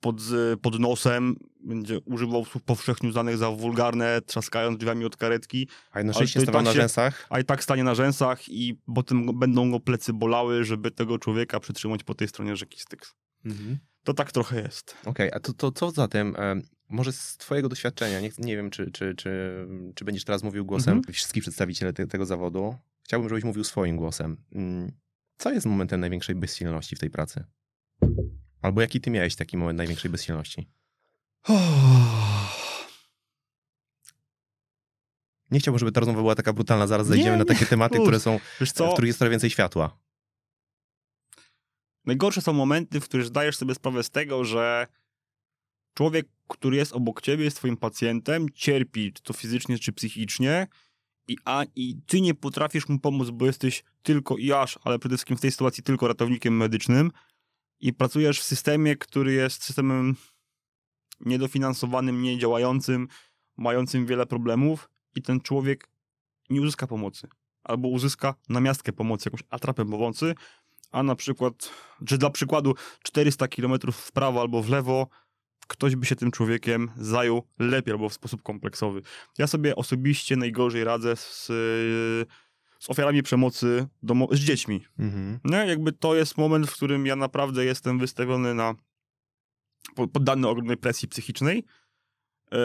pod, pod nosem, będzie używał słów powszechnie uznanych za wulgarne, trzaskając drzwiami od karetki, A jednocześnie stawał tak na się- rzęsach? a i tak stanie na rzęsach i potem będą go plecy bolały, żeby tego człowieka przytrzymać po tej stronie rzeki Styx. Mhm. To tak trochę jest. Okej, a to, to co zatem, e, może z twojego doświadczenia, nie, nie wiem, czy, czy, czy, czy będziesz teraz mówił głosem Mhm. wszystkich przedstawicieli te, tego zawodu. Chciałbym, żebyś mówił swoim głosem. Mm, Co jest momentem największej bezsilności w tej pracy? Albo jaki ty miałeś taki moment największej bezsilności? Nie chciałbym, żeby ta rozmowa była taka brutalna. Zaraz zejdziemy Nie, na takie tematy, Plus, które są, w których jest trochę więcej światła. Najgorsze są momenty, w których zdajesz sobie sprawę z tego, że człowiek, który jest obok ciebie, jest twoim pacjentem, cierpi, czy to fizycznie, czy psychicznie, i, a, i ty nie potrafisz mu pomóc, bo jesteś tylko i aż, ale przede wszystkim w tej sytuacji tylko ratownikiem medycznym i pracujesz w systemie, który jest systemem niedofinansowanym, niedziałającym, mającym wiele problemów i ten człowiek nie uzyska pomocy. Albo uzyska namiastkę pomocy, jakąś atrapę pomocy, a na przykład, czy dla przykładu 400 km w prawo albo w lewo, ktoś by się tym człowiekiem zajął lepiej albo w sposób kompleksowy. Ja sobie osobiście najgorzej radzę z, z ofiarami przemocy domo- z dziećmi. Mhm. Nie? Jakby to jest moment, w którym ja naprawdę jestem wystawiony na po- poddany ogromnej presji psychicznej. Yy,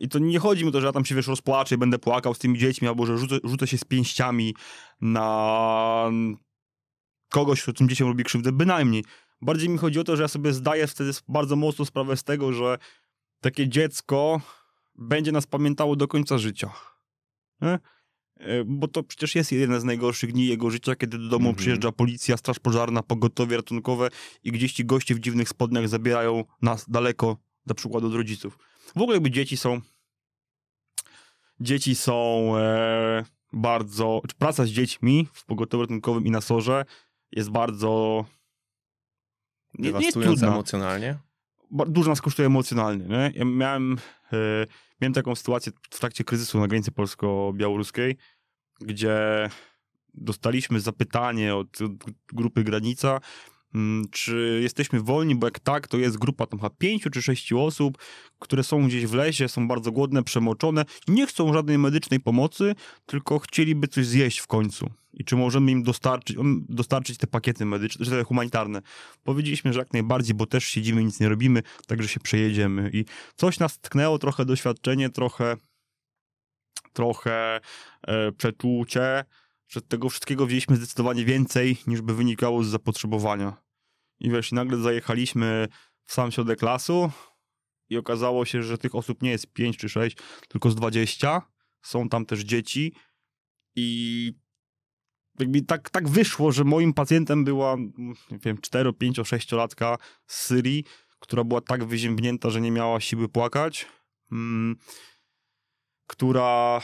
I to nie chodzi mi o to, że ja tam się wiesz, rozpłaczę i będę płakał z tymi dziećmi, albo że rzucę, rzucę się z pięściami na kogoś, kto tym dzieciom robi krzywdę, bynajmniej. Bardziej mi chodzi o to, że ja sobie zdaję wtedy bardzo mocno sprawę z tego, że takie dziecko będzie nas pamiętało do końca życia. Nie? E, Bo to przecież jest jeden z najgorszych dni jego życia, kiedy do domu Mhm. przyjeżdża policja, straż pożarna, pogotowie ratunkowe i gdzieś ci goście w dziwnych spodniach zabierają nas daleko, na przykład od rodziców. W ogóle jakby dzieci są dzieci są e, bardzo, praca z dziećmi w pogotowiu ratunkowym i na sorze jest bardzo nie, nie jest trudna emocjonalnie. dużo nas kosztuje emocjonalnie. Nie? Ja miałem, e, miałem taką sytuację w trakcie kryzysu na granicy polsko-białoruskiej, gdzie dostaliśmy zapytanie od, grupy Granica, czy jesteśmy wolni, bo jak tak, to jest grupa tam chyba pięciu czy sześciu osób, które są gdzieś w lesie, są bardzo głodne, przemoczone, nie chcą żadnej medycznej pomocy, tylko chcieliby coś zjeść w końcu. I czy możemy im dostarczyć, um, dostarczyć te pakiety medyczne, czy te humanitarne. Powiedzieliśmy, że jak najbardziej, bo też siedzimy, nic nie robimy, także się przejedziemy. I coś nas tknęło, trochę doświadczenie, trochę, trochę e, przeczucie, że tego wszystkiego wzięliśmy zdecydowanie więcej, niż by wynikało z zapotrzebowania. I wiesz, nagle zajechaliśmy w sam środek lasu i okazało się, że tych osób nie jest 5 czy 6, tylko z 20. Są tam też dzieci i jakby tak, tak wyszło, że moim pacjentem była, nie wiem, 4, 5, 6 latka z Syrii, która była tak wyziębnięta, że nie miała siły płakać, mm, która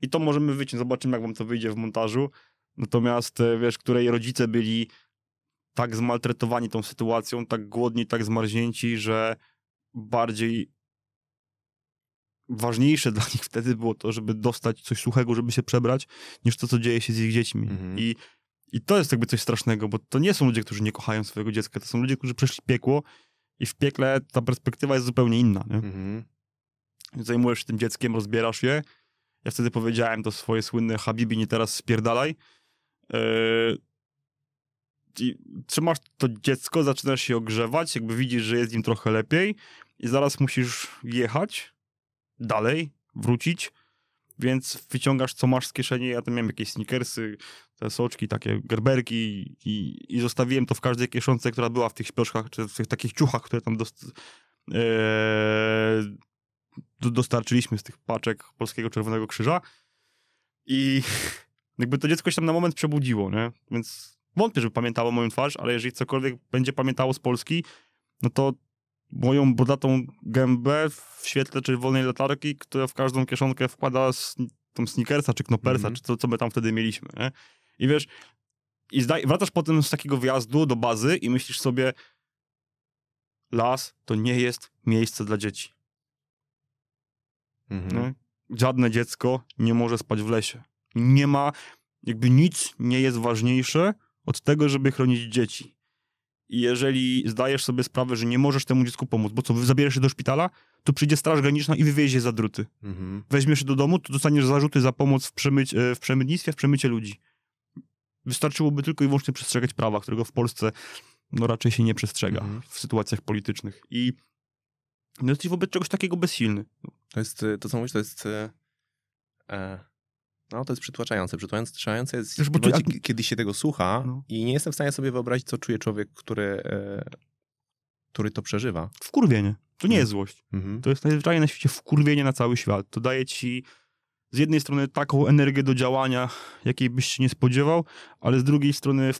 I to możemy wyciąć, zobaczymy jak wam to wyjdzie w montażu. Natomiast, e, wiesz, której rodzice byli tak zmaltretowani tą sytuacją, tak głodni, tak zmarznięci, że bardziej ważniejsze dla nich wtedy było to, żeby dostać coś suchego, żeby się przebrać, niż to, co dzieje się z ich dziećmi. Mhm. I, I to jest jakby coś strasznego, bo to nie są ludzie, którzy nie kochają swojego dziecka, to są ludzie, którzy przeszli piekło i w piekle ta perspektywa jest zupełnie inna. Nie? Mhm. Zajmujesz się tym dzieckiem, rozbierasz je. Ja wtedy powiedziałem to swoje słynne Habibi, nie teraz spierdalaj. Yy, trzymasz to dziecko, zaczynasz się ogrzewać, jakby widzisz, że jest im trochę lepiej i zaraz musisz jechać dalej, wrócić, więc wyciągasz co masz z kieszeni, ja tam miałem jakieś sneakersy, te soczki, takie gerberki i, i zostawiłem to w każdej kieszonce, która była w tych śpioszkach, czy w tych takich ciuchach, które tam dost, do, dostarczyliśmy z tych paczek Polskiego Czerwonego Krzyża i jakby to dziecko się tam na moment przebudziło, nie? Więc wątpię, żeby pamiętało moją twarz, ale jeżeli cokolwiek będzie pamiętało z Polski, no to moją bodatą gębę w świetle czerwonej latarki, która w każdą kieszonkę wkłada s- tą sneakersa czy knopersa, Mhm. czy co, co my tam wtedy mieliśmy, nie? I wiesz, i zdaj, wracasz potem z takiego wjazdu do bazy i myślisz sobie, las to nie jest miejsce dla dzieci. Mhm. Nie? Żadne dziecko nie może spać w lesie. Nie ma, jakby nic nie jest ważniejsze od tego, żeby chronić dzieci. I jeżeli zdajesz sobie sprawę, że nie możesz temu dziecku pomóc, bo co, zabierzesz się do szpitala, to przyjdzie straż graniczna i wywiezie za druty. Mhm. Weźmiesz się do domu, to dostaniesz zarzuty za pomoc w, przemyć, e, w przemytnictwie, w przemycie ludzi. Wystarczyłoby tylko i wyłącznie przestrzegać prawa, którego w Polsce no, raczej się nie przestrzega Mhm. w sytuacjach politycznych. I no, jesteś wobec czegoś takiego bezsilny. To jest, y, to co mówisz, to jest... y, E, no, to jest przytłaczające. Przytłaczające jest Wiesz, bo momencie, k- kiedy się tego słucha No. i nie jestem w stanie sobie wyobrazić, co czuje człowiek, który, e, który to przeżywa. Wkurwienie. To nie Mhm. jest złość. Mhm. To jest najzwyczajniej na świecie wkurwienie na cały świat. To daje ci z jednej strony taką energię do działania, jakiej byś się nie spodziewał, ale z drugiej strony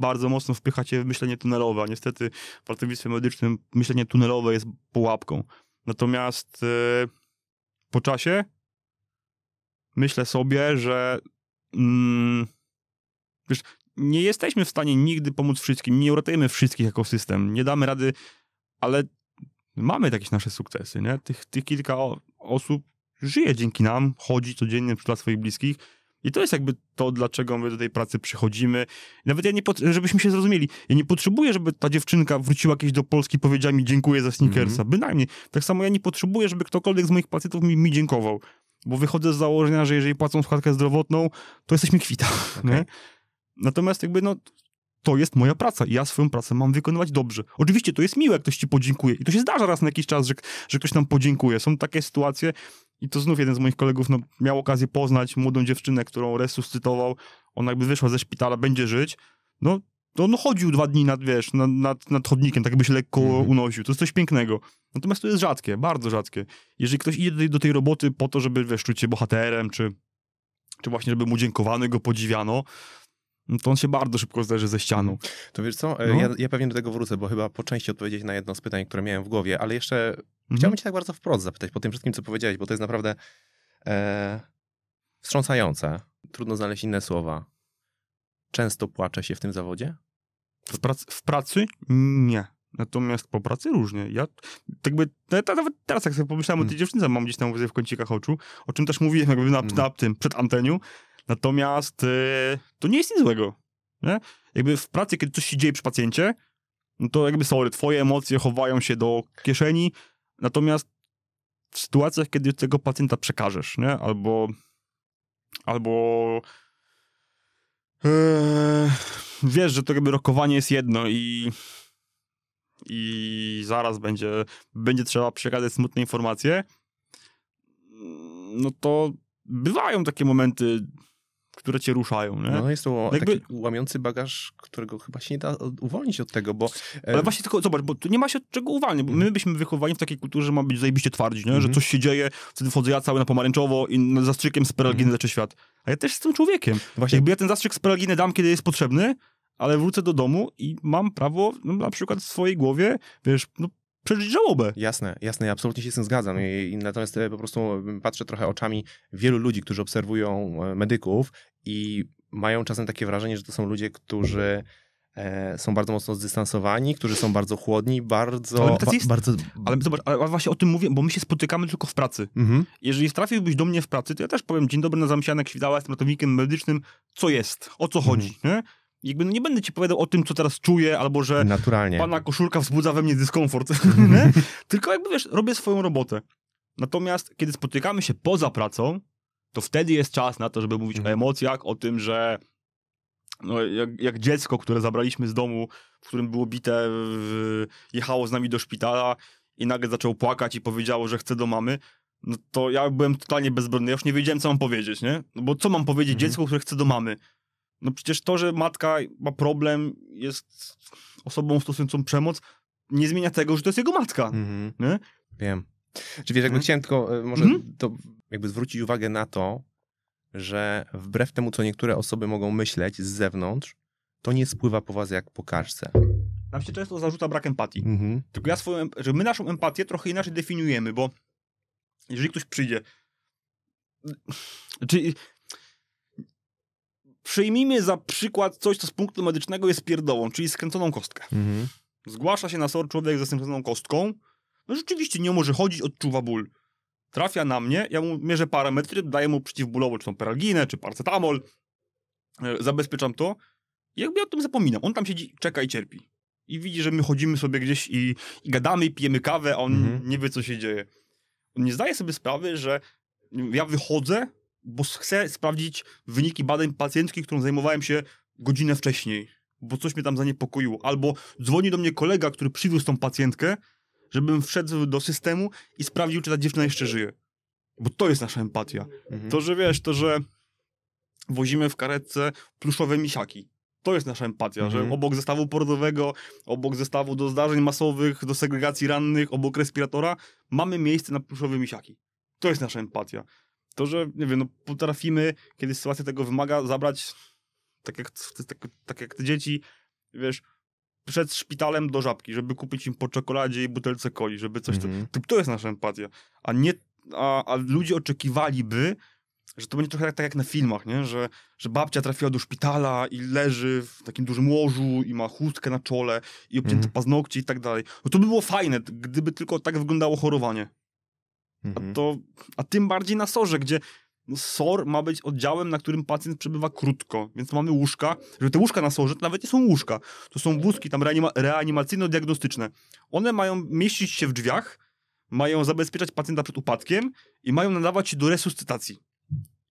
bardzo mocno wpycha cię w myślenie tunelowe, a niestety w ratownictwie medycznym myślenie tunelowe jest pułapką. Natomiast e, po czasie myślę sobie, że mm, wiesz, nie jesteśmy w stanie nigdy pomóc wszystkim, nie uratujemy wszystkich ekosystem, nie damy rady, ale mamy jakieś nasze sukcesy, nie? Tych, tych kilka osób żyje dzięki nam, chodzi codziennie dla swoich bliskich i to jest jakby to, dlaczego my do tej pracy przychodzimy. Nawet ja nie, żebyśmy się zrozumieli, ja nie potrzebuję, żeby ta dziewczynka wróciła kiedyś do Polski i powiedziała mi dziękuję za sneakersa, bynajmniej. Tak samo ja nie potrzebuję, żeby ktokolwiek z moich pacjentów mi, mi dziękował, bo wychodzę z założenia, że jeżeli płacą składkę zdrowotną, to jesteśmy kwita, nie? Natomiast jakby no, to jest moja praca i ja swoją pracę mam wykonywać dobrze. Oczywiście to jest miłe, jak ktoś ci podziękuje i to się zdarza raz na jakiś czas, że, że ktoś nam podziękuje. Są takie sytuacje i to znów jeden z moich kolegów no, miał okazję poznać młodą dziewczynę, którą resuscytował. Ona jakby wyszła ze szpitala, będzie żyć. No, to on chodził dwa dni nad, wiesz, nad, nad, nad chodnikiem, tak jakby się lekko Mhm. unosił. To jest coś pięknego. Natomiast to jest rzadkie, bardzo rzadkie. Jeżeli ktoś idzie do tej, do tej roboty po to, żeby wiesz, czuć się bohaterem, czy, czy właśnie, żeby mu dziękowano go podziwiano, no to on się bardzo szybko zderzy ze ścianą. To wiesz co, e, No. ja, ja pewnie do tego wrócę, bo chyba po części odpowiedzieć na jedno z pytań, które miałem w głowie, ale jeszcze Mhm. chciałbym cię tak bardzo wprost zapytać po tym wszystkim, co powiedziałeś, bo to jest naprawdę e, wstrząsające. Trudno znaleźć inne słowa. Często płacze się w tym zawodzie? W pracy, w pracy nie. Natomiast po pracy różnie. Ja tak jakby, no, nawet teraz jak sobie pomyślałem o tej Mm. dziewczynce, mam gdzieś tam w kącikach oczu, o czym też mówiłem jakby na, Mm. na tym, przed antenią. Natomiast e, to nie jest nic złego. Nie? Jakby w pracy, kiedy coś się dzieje przy pacjencie, no to jakby sorry, twoje emocje chowają się do kieszeni, natomiast w sytuacjach, kiedy tego pacjenta przekażesz, nie? Albo albo Eee, wiesz, że to jakby rokowanie jest jedno i i zaraz będzie, będzie trzeba przekazać smutne informacje, no to bywają takie momenty, które cię ruszają, nie? No jest to Jakby- taki łamiący bagaż, którego chyba się nie da uwolnić od tego, bo... e, Ale właśnie tylko, zobacz, bo tu nie ma się od czego uwalniać, bo my byliśmy wychowani w takiej kulturze, że ma być zajebiście twardzi, nie? że Mhm. coś się dzieje, wtedy wchodzę ja cały na pomarańczowo i zastrzykiem z peralginy Mhm. leczę świat. A ja też jestem człowiekiem. Właśnie Jakby ja ten zastrzyk z peralginy dam, kiedy jest potrzebny, ale wrócę do domu i mam prawo, no, na przykład w swojej głowie, wiesz, no, przeżyć żałobę. Jasne, jasne, ja absolutnie się z tym zgadzam. I, natomiast e, po prostu patrzę trochę oczami wielu ludzi, którzy obserwują e, medyków i mają czasem takie wrażenie, że to są ludzie, którzy e, są bardzo mocno zdystansowani, którzy są bardzo chłodni, bardzo... Ale jest- bardzo... Ale zobacz, ale właśnie o tym mówię, bo my się spotykamy tylko w pracy. Mhm. Jeżeli trafiłbyś do mnie w pracy, to ja też powiem, dzień dobry, nazywam się Janek Świdała, jestem ratownikiem medycznym, co jest, o co chodzi, nie? Jakby no nie będę ci powiedział o tym, co teraz czuję, albo że Naturalnie. pana koszulka wzbudza we mnie dyskomfort, Mhm. Tylko jakby, wiesz, robię swoją robotę. Natomiast, kiedy spotykamy się poza pracą, to wtedy jest czas na to, żeby mówić Mhm. o emocjach, o tym, że no, jak, jak dziecko, które zabraliśmy z domu, w którym było bite, w, jechało z nami do szpitala i nagle zaczęło płakać i powiedziało, że chce do mamy, no to ja byłem totalnie bezbronny. Ja już nie wiedziałem, co mam powiedzieć, nie? No bo co mam powiedzieć Mhm. dziecku, które chce do mamy? No przecież to, że matka ma problem, jest osobą stosującą przemoc, nie zmienia tego, że to jest jego matka. Mhm. Nie? Wiem. Czy wiesz, jakby Mhm. chciałem tylko e, może Mhm. to jakby zwrócić uwagę na to, że wbrew temu, co niektóre osoby mogą myśleć z zewnątrz, to nie spływa po was jak po kaczce. Nam się często zarzuca brak empatii. Mhm. Tylko ja swoją, że my naszą empatię trochę inaczej definiujemy, bo jeżeli ktoś przyjdzie, czy przyjmijmy za przykład coś, co z punktu medycznego jest pierdołą, czyli skręconą kostkę. Mhm. Zgłasza się na SOR człowiek ze skręconą kostką, no rzeczywiście nie może chodzić, odczuwa ból. Trafia na mnie, ja mu mierzę parametry, daję mu przeciwbólowo, czy tą peralginę, czy paracetamol, e, zabezpieczam to i jakby ja o tym zapominam. On tam siedzi, czeka i cierpi. I widzi, że my chodzimy sobie gdzieś i, i gadamy, i pijemy kawę, a on Mhm. nie wie, co się dzieje. On nie zdaje sobie sprawy, że ja wychodzę, bo chcę sprawdzić wyniki badań pacjentki, którą zajmowałem się godzinę wcześniej, bo coś mnie tam zaniepokoiło. Albo dzwoni do mnie kolega, który przywiózł tą pacjentkę, żebym wszedł do systemu i sprawdził, czy ta dziewczyna jeszcze żyje. Bo to jest nasza empatia. Mhm. To, że wiesz, to, że wozimy w karetce pluszowe misiaki. To jest nasza empatia, Mhm. że obok zestawu porodowego, obok zestawu do zdarzeń masowych, do segregacji rannych, obok respiratora, mamy miejsce na pluszowe misiaki. To jest nasza empatia. To, że, nie wiem, no, potrafimy, kiedy sytuacja tego wymaga, zabrać, tak jak, tak, tak jak te dzieci, wiesz, przed szpitalem do żabki, żeby kupić im po czekoladzie i butelce coli, żeby coś... Mhm. To, to jest nasza empatia. A nie... A, a ludzie oczekiwaliby, że to będzie trochę tak, tak jak na filmach, nie? Że, że babcia trafiła do szpitala i leży w takim dużym łożu i ma chustkę na czole i obcięte Mhm. paznokcie i tak dalej. No to by było fajne, gdyby tylko tak wyglądało chorowanie. A, Mhm. to, a tym bardziej na SOR-ze, gdzie SOR ma być oddziałem, na którym pacjent przebywa krótko, więc mamy łóżka, że te łóżka na SOR-ze to nawet nie są łóżka, to są wózki tam reanima- reanimacyjno-diagnostyczne. One mają mieścić się w drzwiach, mają zabezpieczać pacjenta przed upadkiem i mają nadawać się do resuscytacji.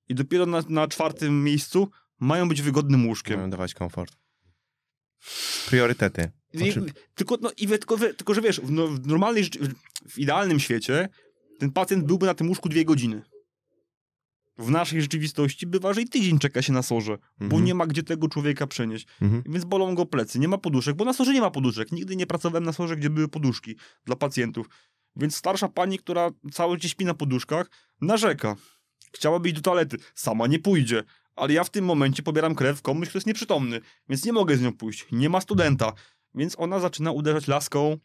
I dopiero na, na czwartym miejscu mają być wygodnym łóżkiem. Mają dawać komfort. Priorytety. I, tylko, no, i, tylko, tylko, że wiesz, w, no, w normalnej, w idealnym świecie ten pacjent byłby na tym łóżku dwie godziny. W naszej rzeczywistości bywa, że i tydzień czeka się na sorze, bo Mhm. nie ma gdzie tego człowieka przenieść. Mhm. Więc bolą go plecy, nie ma poduszek, bo na sorze nie ma poduszek. Nigdy nie pracowałem na sorze, gdzie były poduszki dla pacjentów. Więc starsza pani, która cały dzień śpi na poduszkach, narzeka. Chciałaby iść do toalety, sama nie pójdzie. Ale ja w tym momencie pobieram krew komuś, kto jest nieprzytomny, więc nie mogę z nią pójść. Nie ma studenta. Więc ona zaczyna uderzać laską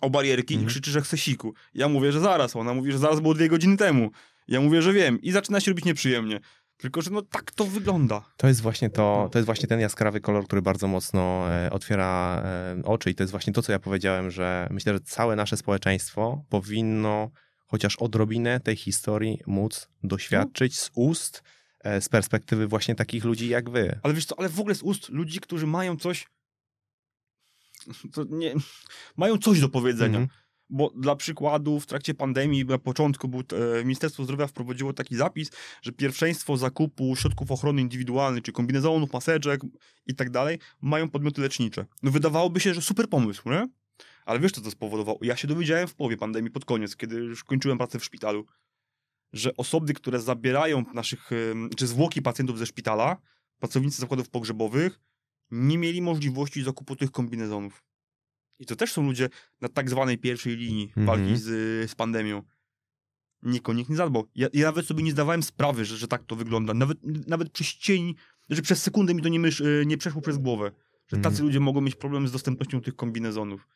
o barierki Mhm. i krzyczy, że chce siku. Ja mówię, że zaraz. Ona mówi, że zaraz było dwie godziny temu. Ja mówię, że wiem. I zaczyna się robić nieprzyjemnie. Tylko, że no tak to wygląda. To jest właśnie to, to jest właśnie ten jaskrawy kolor, który bardzo mocno e, otwiera e, oczy i to jest właśnie to, co ja powiedziałem, że myślę, że całe nasze społeczeństwo powinno chociaż odrobinę tej historii móc doświadczyć z ust, e, z perspektywy właśnie takich ludzi jak wy. Ale wiesz co, ale w ogóle z ust ludzi, którzy mają coś. Nie, mają coś do powiedzenia. Mhm. Bo dla przykładu w trakcie pandemii na początku był, e, Ministerstwo Zdrowia wprowadziło taki zapis, że pierwszeństwo zakupu środków ochrony indywidualnej, czy kombinezonów, maseczek i tak dalej, mają podmioty lecznicze. No wydawałoby się, że super pomysł, nie? Ale wiesz, co to spowodowało? Ja się dowiedziałem w połowie pandemii, pod koniec, kiedy już kończyłem pracę w szpitalu, że osoby, które zabierają naszych, czy zwłoki pacjentów ze szpitala, pracownicy zakładów pogrzebowych, nie mieli możliwości zakupu tych kombinezonów. I to też są ludzie na tak zwanej pierwszej linii Mhm. walki z, z pandemią. Nikt o nich nie zadbał. Ja, ja nawet sobie nie zdawałem sprawy, że, że tak to wygląda. Nawet, nawet przez cień, że przez sekundę mi to nie, mysz, y, nie przeszło przez głowę. Że tacy Mhm. ludzie mogą mieć problem z dostępnością tych kombinezonów.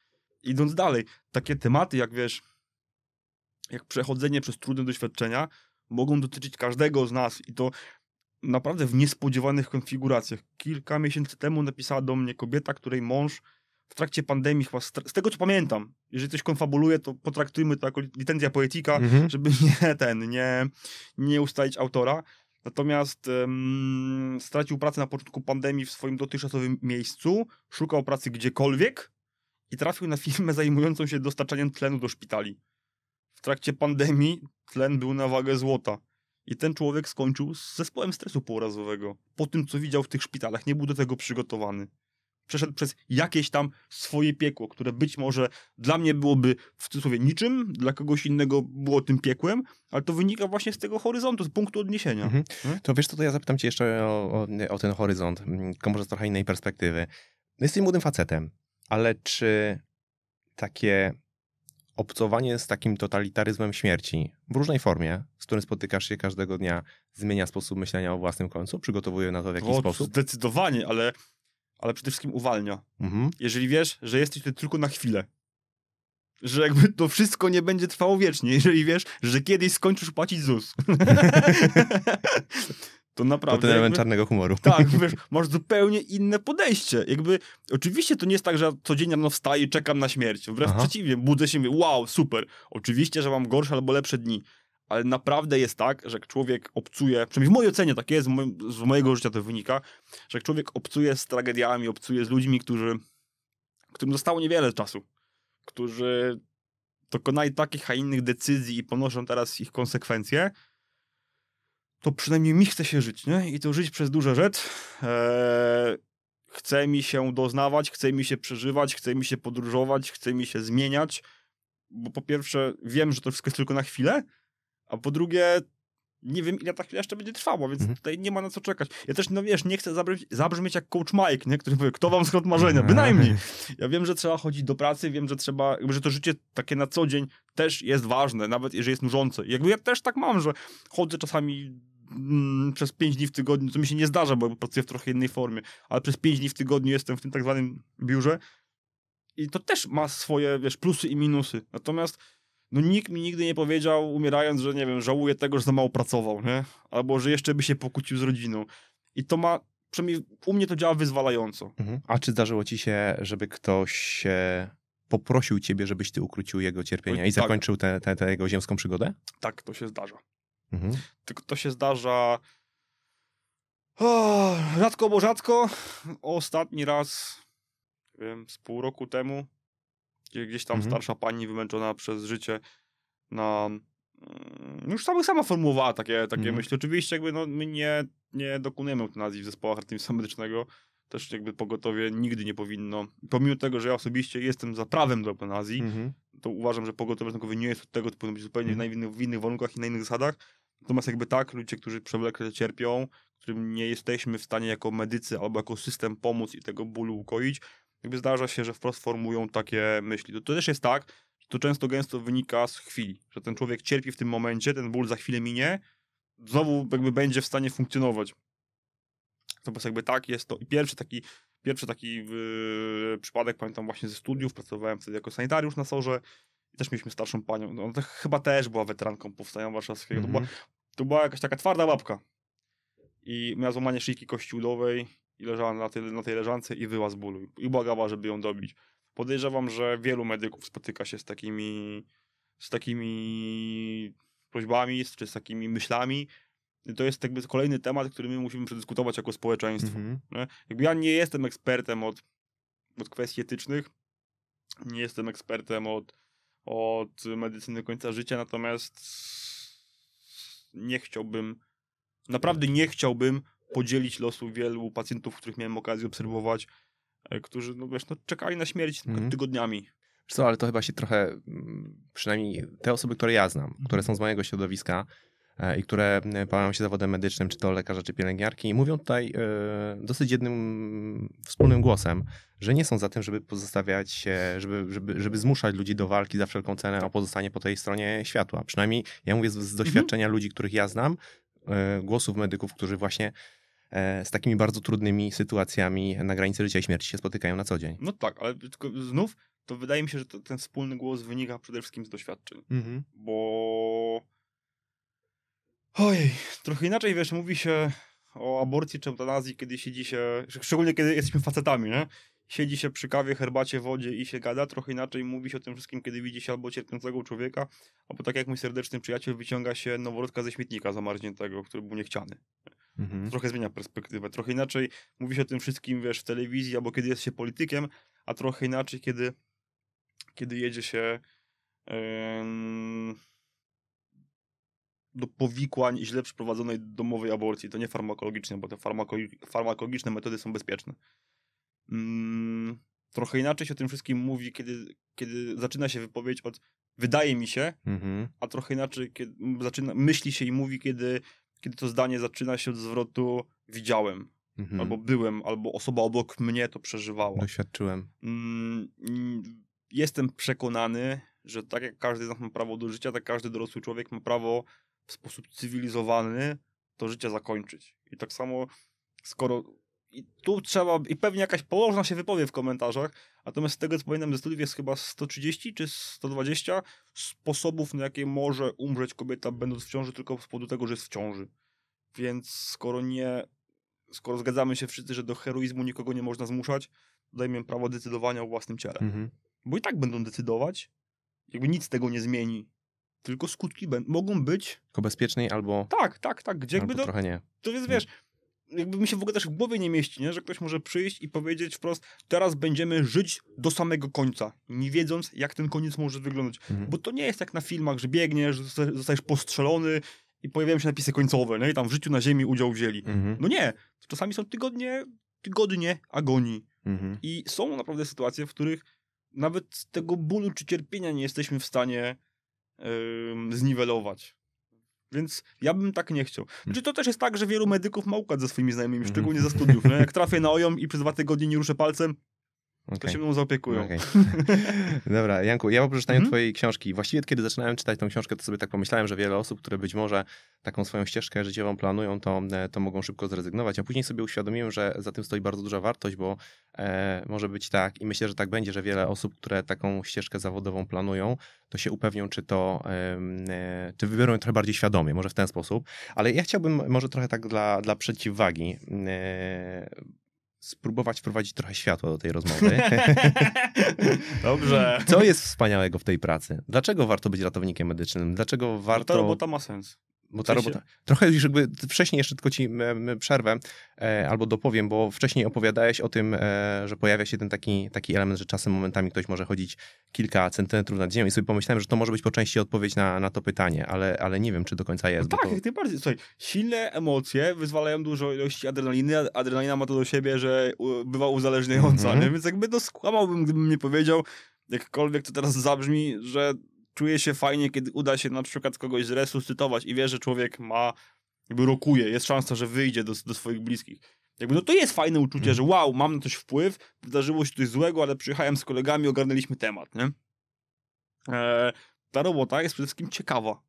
idąc dalej, takie tematy jak wiesz, jak przechodzenie przez trudne doświadczenia mogą dotyczyć każdego z nas i to naprawdę w niespodziewanych konfiguracjach. Kilka miesięcy temu napisała do mnie kobieta, której mąż w trakcie pandemii, chyba z, tego co pamiętam, jeżeli coś konfabuluje, to potraktujmy to jako licencja poetyka, Mhm. żeby nie ten, nie, nie ustalić autora. Natomiast em, stracił pracę na początku pandemii w swoim dotychczasowym miejscu, szukał pracy gdziekolwiek i trafił na firmę zajmującą się dostarczaniem tlenu do szpitali. W trakcie pandemii tlen był na wagę złota. I ten człowiek skończył z zespołem stresu pourazowego. Po tym, co widział w tych szpitalach, nie był do tego przygotowany. Przeszedł przez jakieś tam swoje piekło, które być może dla mnie byłoby w cudzysłowie niczym, dla kogoś innego było tym piekłem, ale to wynika właśnie z tego horyzontu, z punktu odniesienia. Mhm. To wiesz co, to ja zapytam cię jeszcze o, o, o ten horyzont, tylko może z trochę innej perspektywy. Jesteś młodym facetem, ale czy takie obcowanie z takim totalitaryzmem śmierci w różnej formie, z którym spotykasz się każdego dnia, zmienia sposób myślenia o własnym końcu? Przygotowuje na to w jakiś O, sposób? Zdecydowanie, ale, ale przede wszystkim uwalnia. Mhm. jeżeli wiesz, że jesteś tutaj tylko na chwilę. Że jakby to wszystko nie będzie trwało wiecznie, jeżeli wiesz, że kiedyś skończysz płacić ZUS. to To naprawdę. ten element jakby, czarnego humoru. tak, wiesz, masz zupełnie inne podejście. Jakby, oczywiście to nie jest tak, że ja codziennie rano wstaję i czekam na śmierć. Wbrew Aha. przeciwnie, budzę się i mówię, wow, super. Oczywiście, że mam gorsze albo lepsze dni. Ale naprawdę jest tak, że jak człowiek obcuje, przynajmniej w mojej ocenie tak jest, z mojego życia to wynika, że jak człowiek obcuje z tragediami, obcuje z ludźmi, którzy, którym zostało niewiele czasu, którzy dokonali takich, a innych decyzji i ponoszą teraz ich konsekwencje, to przynajmniej mi chce się żyć, nie? I to żyć przez duże rzecz. Eee, chce mi się doznawać, chce mi się przeżywać, chce mi się podróżować, chce mi się zmieniać, bo po pierwsze wiem, że to wszystko jest tylko na chwilę, a po drugie nie wiem, ile ta chwila jeszcze będzie trwała, więc Mhm. tutaj nie ma na co czekać. Ja też, no wiesz, nie chcę zabrzmieć, zabrzmieć jak coach Mike, nie? który powie, kto wam skąd marzenia, bynajmniej. Ja wiem, że trzeba chodzić do pracy, wiem, że trzeba, że to życie takie na co dzień też jest ważne, nawet jeżeli jest nużące. Jakby ja też tak mam, że chodzę czasami mm, przez pięć dni w tygodniu, co mi się nie zdarza, bo pracuję w trochę innej formie, ale przez pięć dni w tygodniu jestem w tym tak zwanym biurze i to też ma swoje, wiesz, plusy i minusy. Natomiast no nikt mi nigdy nie powiedział, umierając, że nie wiem, żałuję tego, że za mało pracował, nie? Albo, że jeszcze by się pokłócił z rodziną. I to ma, przynajmniej u mnie to działa wyzwalająco. Mhm. A czy zdarzyło ci się, żeby ktoś e, poprosił ciebie, żebyś ty ukrócił jego cierpienia i tak. zakończył tę jego ziemską przygodę? Tak, to się zdarza. Mhm. Tylko to się zdarza o, rzadko, bo rzadko. Ostatni raz, nie wiem, z pół roku temu, gdzie gdzieś tam Mhm. starsza pani wymęczona przez życie na... mm, Już sama, sama formułowała takie, takie Mhm. myśli. Oczywiście jakby no, my nie, nie dokonujemy eutanazji w zespołach ratownictwa medycznego. Też jakby pogotowie nigdy nie powinno. Pomimo tego, że ja osobiście jestem za prawem do eutanazji, Mhm. to uważam, że pogotowie ratunkowe nie jest od tego, to powinno być zupełnie w, innych, w innych warunkach i na innych zasadach. Natomiast jakby tak, ludzie, którzy przewlekle cierpią, którym nie jesteśmy w stanie jako medycy albo jako system pomóc i tego bólu ukoić, jakby zdarza się, że wprost formują takie myśli. To, to też jest tak, że to często gęsto wynika z chwili, że ten człowiek cierpi w tym momencie, ten ból za chwilę minie, znowu jakby będzie w stanie funkcjonować. Natomiast jakby tak jest to. I pierwszy taki, pierwszy taki yy, przypadek pamiętam właśnie ze studiów, pracowałem wtedy jako sanitariusz na sorze i też mieliśmy starszą panią. No, to chyba też była weteranką powstania warszawskiego. To, była, Mhm. to była jakaś taka twarda babka. I miała złamanie szyjki kości udowej i leżała na tej, na tej leżance i wyła z bólu. I błagała, żeby ją dobić. Podejrzewam, że wielu medyków spotyka się z takimi z takimi prośbami, czy z takimi myślami. I to jest jakby kolejny temat, który my musimy przedyskutować jako społeczeństwo. Mhm. Nie? Jakby ja nie jestem ekspertem od, od kwestii etycznych, nie jestem ekspertem od, od medycyny końca życia, natomiast nie chciałbym, naprawdę nie chciałbym podzielić losu wielu pacjentów, których miałem okazję obserwować, e, którzy, no wiesz, no, czekali na śmierć Mhm. tygodniami. Wiesz Co, ale to chyba się trochę, mm, przynajmniej te osoby, które ja znam, które są z mojego środowiska i które e, bawią się zawodem medycznym, czy to lekarza, czy pielęgniarki, mówią tutaj e, dosyć jednym wspólnym głosem, że nie są za tym, żeby pozostawiać się, żeby, żeby, żeby zmuszać ludzi do walki za wszelką cenę o pozostanie po tej stronie światła. Przynajmniej ja mówię z, z doświadczenia ludzi, których ja znam, e, głosów medyków, którzy właśnie e, z takimi bardzo trudnymi sytuacjami na granicy życia i śmierci się spotykają na co dzień. No tak, ale tylko znów to wydaje mi się, że to, ten wspólny głos wynika przede wszystkim z doświadczeń. Mhm. Bo. Ojej, trochę inaczej wiesz, mówi się o aborcji czy eutanazji, kiedy siedzi się, szczególnie kiedy jesteśmy facetami, nie? Siedzi się przy kawie, herbacie, wodzie i się gada. Trochę inaczej mówi się o tym wszystkim, kiedy widzi się albo cierpiącego człowieka, albo tak jak mój serdeczny przyjaciel wyciąga się noworodka ze śmietnika zamarzniętego, który był niechciany. Mhm. Trochę zmienia perspektywę. Trochę inaczej mówi się o tym wszystkim, wiesz, w telewizji, albo kiedy jest się politykiem, a trochę inaczej, kiedy, kiedy jedzie się em, do powikłań źle przeprowadzonej domowej aborcji. To nie farmakologiczne, bo te farmako- farmakologiczne metody są bezpieczne. Mm, trochę inaczej się o tym wszystkim mówi, kiedy, kiedy zaczyna się wypowiedź od wydaje mi się, Mhm. a trochę inaczej kiedy zaczyna, myśli się i mówi, kiedy, kiedy to zdanie zaczyna się od zwrotu widziałem, Mhm. albo byłem, albo osoba obok mnie to przeżywała. Doświadczyłem. Mm, mm, Jestem przekonany, że tak jak każdy z nas ma prawo do życia, tak każdy dorosły człowiek ma prawo w sposób cywilizowany to życie zakończyć. I tak samo, skoro. I tu trzeba, i pewnie jakaś położna się wypowie w komentarzach, natomiast z tego co pamiętam ze studiów jest chyba 130 czy 120 sposobów, na jakie może umrzeć kobieta będąc w ciąży tylko z powodu tego, że jest w ciąży. Więc skoro nie, skoro zgadzamy się wszyscy, że do heroizmu nikogo nie można zmuszać, dajmy im prawo decydowania o własnym ciele. Mhm. Bo i tak będą decydować, jakby nic tego nie zmieni. Tylko skutki będą, mogą być, Tylko bezpieczniej albo, tak, tak, tak, gdzie jakby albo to, trochę nie. to jest, wiesz, jakby mi się w ogóle też w głowie nie mieści, nie? że ktoś może przyjść i powiedzieć wprost, teraz będziemy żyć do samego końca, nie wiedząc, jak ten koniec może wyglądać. Mhm. Bo to nie jest jak na filmach, że biegniesz, zosta- zostajesz postrzelony i pojawiają się napisy końcowe, nie? i tam w życiu na ziemi udział wzięli. Mhm. No nie, czasami są tygodnie, tygodnie agonii. Mhm. I są naprawdę sytuacje, w których nawet z tego bólu czy cierpienia nie jesteśmy w stanie zniwelować. Więc ja bym tak nie chciał. Znaczy to też jest tak, że wielu medyków ma układ ze swoimi znajomymi, Mhm. szczególnie ze studiów. Nie? Jak trafię na OJOM i przez dwa tygodnie nie ruszę palcem, to Okej. się mną zaopiekują. Okej. Dobra, Janku, ja po przeczytaniu Mhm. twojej książki, właściwie kiedy zaczynałem czytać tą książkę, to sobie tak pomyślałem, że wiele osób, które być może taką swoją ścieżkę życiową planują, to, e, to mogą szybko zrezygnować, a później sobie uświadomiłem, że za tym stoi bardzo duża wartość, bo e, może być tak i myślę, że tak będzie, że wiele osób, które taką ścieżkę zawodową planują, to się upewnią, czy to, e, czy wybiorą ją trochę bardziej świadomie, może w ten sposób, ale ja chciałbym może trochę tak dla, dla przeciwwagi e, spróbować wprowadzić trochę światła do tej rozmowy. Dobrze. Co jest wspaniałego w tej pracy? Dlaczego warto być ratownikiem medycznym? Dlaczego Warto... warto... Ta robota ma sens. Bo ta robota... Trochę już jakby wcześniej jeszcze tylko ci przerwę e, albo dopowiem, bo wcześniej opowiadałeś o tym, e, że pojawia się ten taki, taki element, że czasem momentami ktoś może chodzić kilka centymetrów nad ziemią i sobie pomyślałem, że to może być po części odpowiedź na, na to pytanie, ale, ale nie wiem, czy do końca jest. No tak, to... jak najbardziej. Słuchaj, silne emocje wyzwalają dużo ilości adrenaliny, a adrenalina ma to do siebie, że bywa uzależniająca, Mhm. nie? więc jakby to skłamałbym, gdybym nie powiedział, jakkolwiek to teraz zabrzmi, że czuje się fajnie, kiedy uda się na przykład kogoś zresuscytować i wie, że człowiek ma, jakby rokuje, jest szansa, że wyjdzie do, do swoich bliskich. Jakby no to jest fajne uczucie, Mhm. że wow, mam na coś wpływ, wydarzyło się coś złego, ale przyjechałem z kolegami, ogarnęliśmy temat, nie? E, ta robota jest przede wszystkim ciekawa.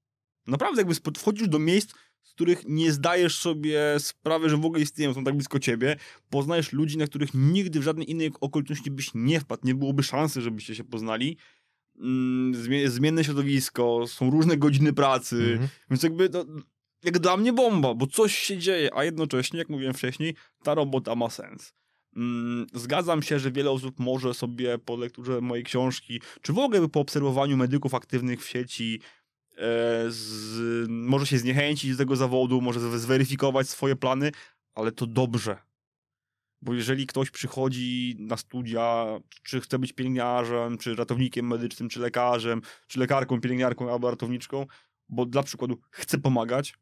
Naprawdę jakby wchodzisz do miejsc, z których nie zdajesz sobie sprawy, że w ogóle istnieją, są tak blisko ciebie, poznajesz ludzi, na których nigdy w żadnej innej okoliczności byś nie wpadł, nie byłoby szansy, żebyście się poznali. Mm, zmie- zmienne środowisko, są różne godziny pracy, Mhm. więc jakby to, jak dla mnie bomba, bo coś się dzieje, a jednocześnie, jak mówiłem wcześniej, ta robota ma sens. Mm, Zgadzam się, że wiele osób może sobie po lekturze mojej książki, czy w ogóle po obserwowaniu medyków aktywnych w sieci, e, z, może się zniechęcić z tego zawodu, może zweryfikować swoje plany, ale to dobrze. Bo jeżeli ktoś przychodzi na studia, czy chce być pielęgniarzem, czy ratownikiem medycznym, czy lekarzem, czy lekarką, pielęgniarką albo ratowniczką, bo dla przykładu chce pomagać,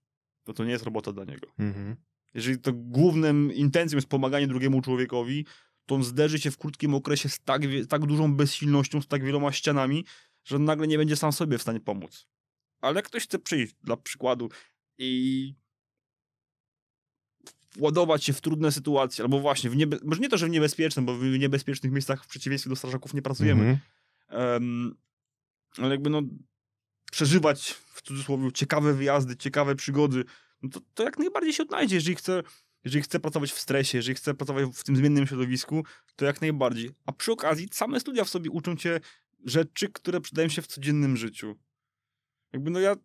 to to nie jest robota dla niego. Mhm. Jeżeli to głównym intencją jest pomaganie drugiemu człowiekowi, to on zderzy się w krótkim okresie z tak, wie- tak dużą bezsilnością, z tak wieloma ścianami, że on nagle nie będzie sam sobie w stanie pomóc. Ale jak ktoś chce przyjść, dla przykładu, i ładować się w trudne sytuacje, albo właśnie, w niebe... może nie to, że w niebezpiecznym, bo w niebezpiecznych miejscach w przeciwieństwie do strażaków nie pracujemy, Mhm. Em, ale jakby no przeżywać w cudzysłowie ciekawe wyjazdy, ciekawe przygody, no to, to jak najbardziej się odnajdzie, jeżeli chce jeżeli chcę pracować w stresie, jeżeli chcę pracować w tym zmiennym środowisku, to jak najbardziej. A przy okazji same studia w sobie uczą cię rzeczy, które przydają się w codziennym życiu. Jakby no ja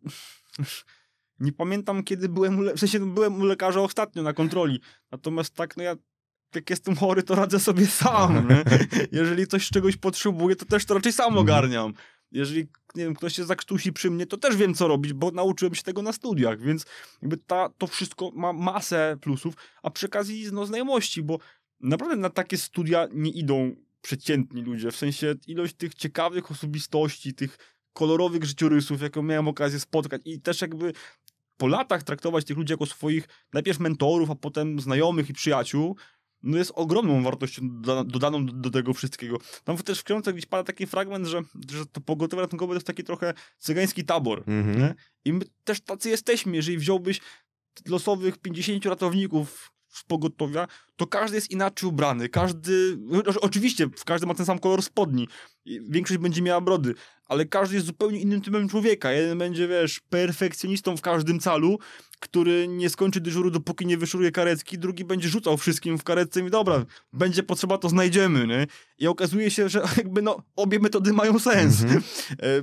nie pamiętam, kiedy byłem u, le- w sensie no, byłem u lekarza ostatnio na kontroli. Natomiast tak, no ja jak jestem chory, to radzę sobie sam. Nie? Jeżeli coś czegoś potrzebuję, to też to raczej sam Mhm. ogarniam. Jeżeli, nie wiem, ktoś się zakrztusi przy mnie, to też wiem, co robić, bo nauczyłem się tego na studiach, więc jakby ta, to wszystko ma masę plusów, a przy okazji no, znajomości, bo naprawdę na takie studia nie idą przeciętni ludzie, w sensie ilość tych ciekawych osobistości, tych kolorowych życiorysów, jaką miałem okazję spotkać i też jakby po latach traktować tych ludzi jako swoich najpierw mentorów, a potem znajomych i przyjaciół, no jest ogromną wartością doda- dodaną do, do tego wszystkiego. Tam też w książce gdzieś pada taki fragment, że, że to pogotowie ratunkowe to jest taki trochę cygański tabor. Mhm. Nie? I my też tacy jesteśmy. Jeżeli wziąłbyś losowych 50 ratowników z pogotowia, to każdy jest inaczej ubrany. Każdy, oczywiście, każdy ma ten sam kolor spodni. Większość będzie miała brody, ale każdy jest zupełnie innym typem człowieka. Jeden będzie, wiesz, perfekcjonistą w każdym calu, który nie skończy dyżuru, dopóki nie wyszuruje karetki, drugi będzie rzucał wszystkim w karetce i dobra, będzie potrzeba, to znajdziemy, nie? I okazuje się, że jakby no, obie metody mają sens. Mhm. E,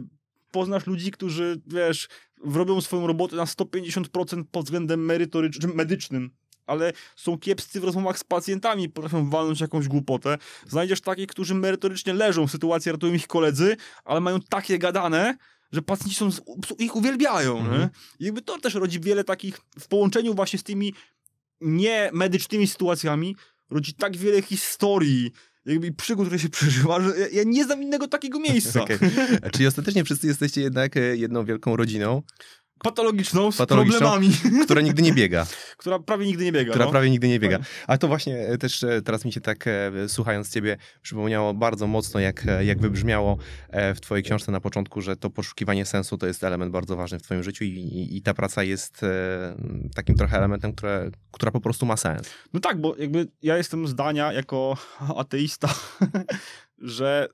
Poznasz ludzi, którzy, wiesz, robią swoją robotę na 150% pod względem merytorycznym, medycznym, ale są kiepscy w rozmowach z pacjentami, potrafią walnąć jakąś głupotę. Znajdziesz takich, którzy merytorycznie leżą w sytuacji, ratują ich koledzy, ale mają takie gadane, że pacjenci są, ich uwielbiają. Mhm. I jakby to też rodzi wiele takich, w połączeniu właśnie z tymi niemedycznymi sytuacjami, rodzi tak wiele historii, jakby przygód, które się przeżywa, że ja, ja nie znam innego takiego miejsca. Okej. Czyli ostatecznie wszyscy jesteście jednak e, jedną wielką rodziną, Patologiczną, z Patologiczną? problemami, która nigdy nie biega. która prawie nigdy nie biega. która no. prawie nigdy nie biega. A to właśnie e, też e, teraz mi się tak, e, słuchając ciebie, przypomniało bardzo mocno, jak, jak wybrzmiało w twojej książce na początku, że to poszukiwanie sensu to jest element bardzo ważny w twoim życiu i, i, i ta praca jest takim trochę elementem, które, która po prostu ma sens. No tak, bo jakby ja jestem zdania jako ateista, że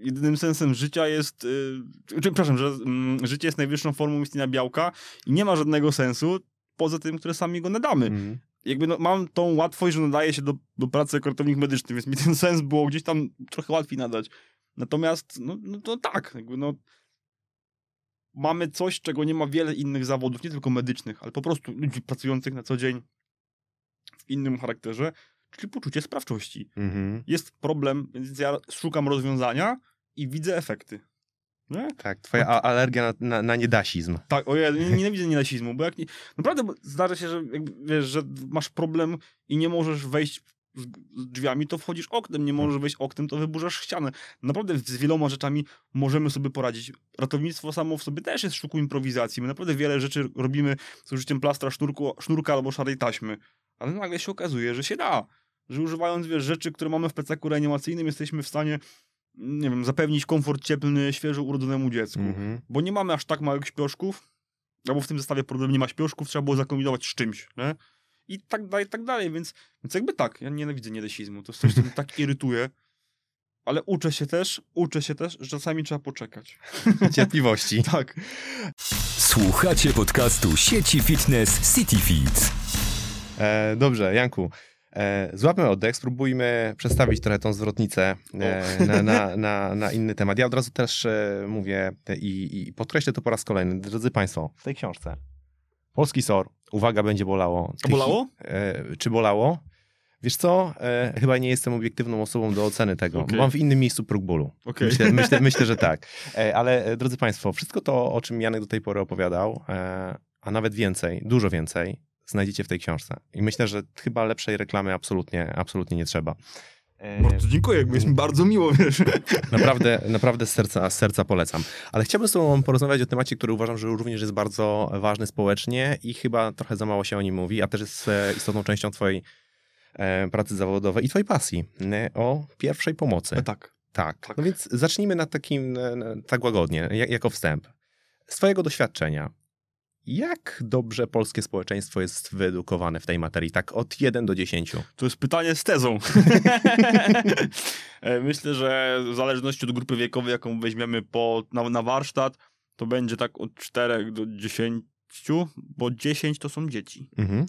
jedynym sensem życia jest, y, czy, przepraszam, że mm, życie jest najwyższą formą istnienia białka i nie ma żadnego sensu poza tym, które sami go nadamy. Mhm. Jakby no, mam tą łatwość, że nadaję się do, do pracy jako ratownik medyczny, więc mi ten sens było gdzieś tam trochę łatwiej nadać. Natomiast, no, no to tak, jakby no mamy coś, czego nie ma wiele innych zawodów, nie tylko medycznych, ale po prostu ludzi pracujących na co dzień w innym charakterze, czyli poczucie sprawczości. Mhm. Jest problem, więc ja szukam rozwiązania i widzę efekty. Nie? Tak, twoja a- alergia na, na, na niedasizm. Tak, o ja nie- nienawidzę nienasizmu, bo jak nie, naprawdę zdarza się, że jakby, wiesz, że masz problem i nie możesz wejść z, z drzwiami, to wchodzisz oknem, nie możesz wejść oknem, to wyburzasz ścianę. Naprawdę z wieloma rzeczami możemy sobie poradzić. Ratownictwo samo w sobie też jest sztuką improwizacji. My naprawdę wiele rzeczy robimy z użyciem plastra, sznurku, sznurka albo szarej taśmy, ale nagle się okazuje, że się da. Że używając wiesz, rzeczy, które mamy w plecaku reanimacyjnym, jesteśmy w stanie nie wiem, zapewnić komfort cieplny świeżo urodzonemu dziecku Mhm. bo nie mamy aż tak małych śpioszków, albo w tym zestawie problem nie ma śpioszków, trzeba było zakombinować z czymś, nie? I tak dalej, tak dalej, więc, więc jakby tak, ja nienawidzę niedesizmu, to jest coś, co mnie tak irytuje, ale uczę się też, uczę się też, że czasami trzeba poczekać. Cierpliwości. Tak. Słuchacie podcastu sieci fitness CityFit. E, dobrze, Janku. E, złapmy oddech, spróbujmy przestawić trochę tą zwrotnicę e, na, na, na, na inny temat. Ja od razu też e, mówię i, i podkreślę to po raz kolejny. Drodzy Państwo, w tej książce Polski SOR, uwaga, będzie bolało. A bolało? E, czy bolało? Wiesz co, e, chyba nie jestem obiektywną osobą do oceny tego. Okej. Mam w innym miejscu próg bólu. Okej. Myślę, myślę, myślę, że tak. E, ale drodzy Państwo, wszystko to, o czym Janek do tej pory opowiadał, a nawet więcej, dużo więcej, znajdziecie w tej książce. I myślę, że chyba lepszej reklamy absolutnie, absolutnie nie trzeba. E, Bardzo dziękuję, jest mi bardzo miło, wiesz. Naprawdę, naprawdę z serca, z serca polecam. Ale chciałbym z Tobą porozmawiać o temacie, który uważam, że również jest bardzo ważny społecznie i chyba trochę za mało się o nim mówi, a też jest e, istotną częścią Twojej e, pracy zawodowej i Twojej pasji. E, O pierwszej pomocy. Tak. Tak. Tak. No więc zacznijmy na takim, e, e, tak łagodnie, jak, jako wstęp. Z Twojego doświadczenia, jak dobrze polskie społeczeństwo jest wyedukowane w tej materii, tak od 1 do 10? To jest pytanie z tezą. E, Myślę, że w zależności od grupy wiekowej, jaką weźmiemy po, na, na warsztat, to będzie tak od 4 do 10, bo 10 to są dzieci. Mhm.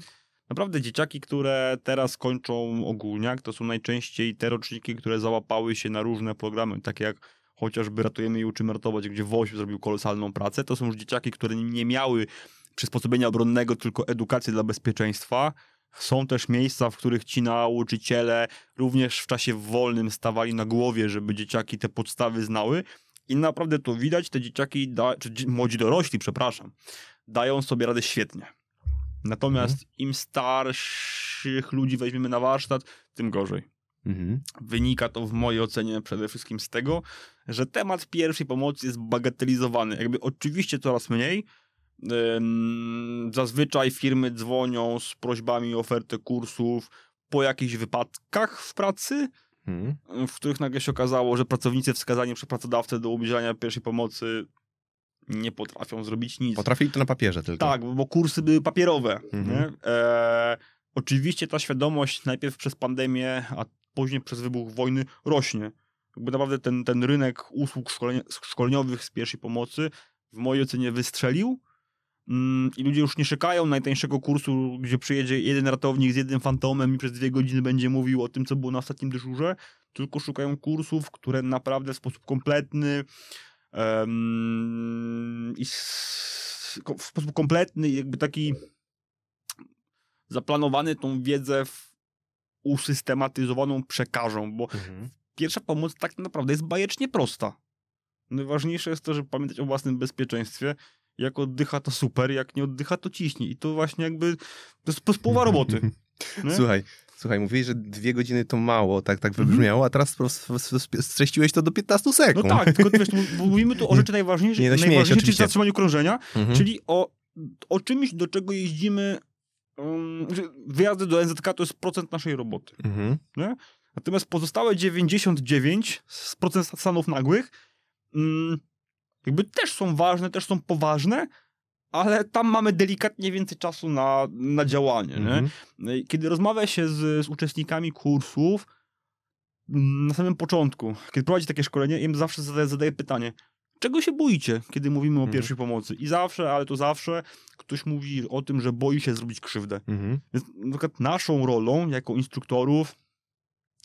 Naprawdę dzieciaki, które teraz kończą ogólniak, to są najczęściej te roczniki, które załapały się na różne programy, takie jak chociażby Ratujemy i Uczymy Ratować, gdzie WOŚ zrobił kolosalną pracę. To są już dzieciaki, które nie miały przysposobienia obronnego, tylko edukację dla bezpieczeństwa. Są też miejsca, w których ci nauczyciele również w czasie wolnym stawali na głowie, żeby dzieciaki te podstawy znały. I naprawdę to widać, te dzieciaki, da, czy dzi- młodzi dorośli, przepraszam, dają sobie radę świetnie. Natomiast im starszych ludzi weźmiemy na warsztat, tym gorzej. Mhm. Wynika to w mojej ocenie przede wszystkim z tego, że temat pierwszej pomocy jest bagatelizowany. Jakby oczywiście coraz mniej. Zazwyczaj firmy dzwonią z prośbami o ofertę kursów po jakichś wypadkach w pracy, Mhm. w których nagle się okazało, że pracownicy wskazani przez pracodawcę do udzielania pierwszej pomocy nie potrafią zrobić nic. Potrafili to na papierze tylko. Tak, bo kursy były papierowe. Mhm. E, oczywiście ta świadomość najpierw przez pandemię, a później przez wybuch wojny rośnie. Jakby naprawdę ten, ten rynek usług szkolenia, szkoleniowych z pierwszej pomocy w mojej ocenie wystrzelił mm, i ludzie już nie czekają najtańszego kursu, gdzie przyjedzie jeden ratownik z jednym fantomem i przez dwie godziny będzie mówił o tym, co było na ostatnim dyżurze, tylko szukają kursów, które naprawdę w sposób kompletny em, i w sposób kompletny, jakby taki zaplanowany tą wiedzę w usystematyzowaną przekażą, bo Mhm. pierwsza pomoc tak naprawdę jest bajecznie prosta. Najważniejsze jest to, żeby pamiętać o własnym bezpieczeństwie. Jak oddycha, to super, jak nie oddycha, to ciśnie. I to właśnie jakby, to jest, połowa roboty. nie? Słuchaj, słuchaj, mówiłeś, że dwie godziny to mało, tak, tak wybrzmiało, a teraz streściłeś to do 15 No sekund. tak, tylko wiesz, mówimy tu o rzeczy najważniejszych, Nie, no śmieję się najważniejszych czyli zatrzymaniu krążenia, Mhm. czyli o, o czymś, do czego jeździmy. Um, wyjazdy do NZK to jest procent naszej roboty. Mhm. Natomiast pozostałe 99 z procent stanów nagłych mm, jakby też są ważne, też są poważne, ale tam mamy delikatnie więcej czasu na, na działanie. Mhm. Nie? Kiedy rozmawia się z, z uczestnikami kursów, mm, na samym początku, kiedy prowadzi takie szkolenie, im zawsze zadaję, zadaję pytanie, czego się boicie, kiedy mówimy o Mhm. pierwszej pomocy? I zawsze, ale to zawsze, ktoś mówi o tym, że boi się zrobić krzywdę. Mhm. Więc na przykład naszą rolą jako instruktorów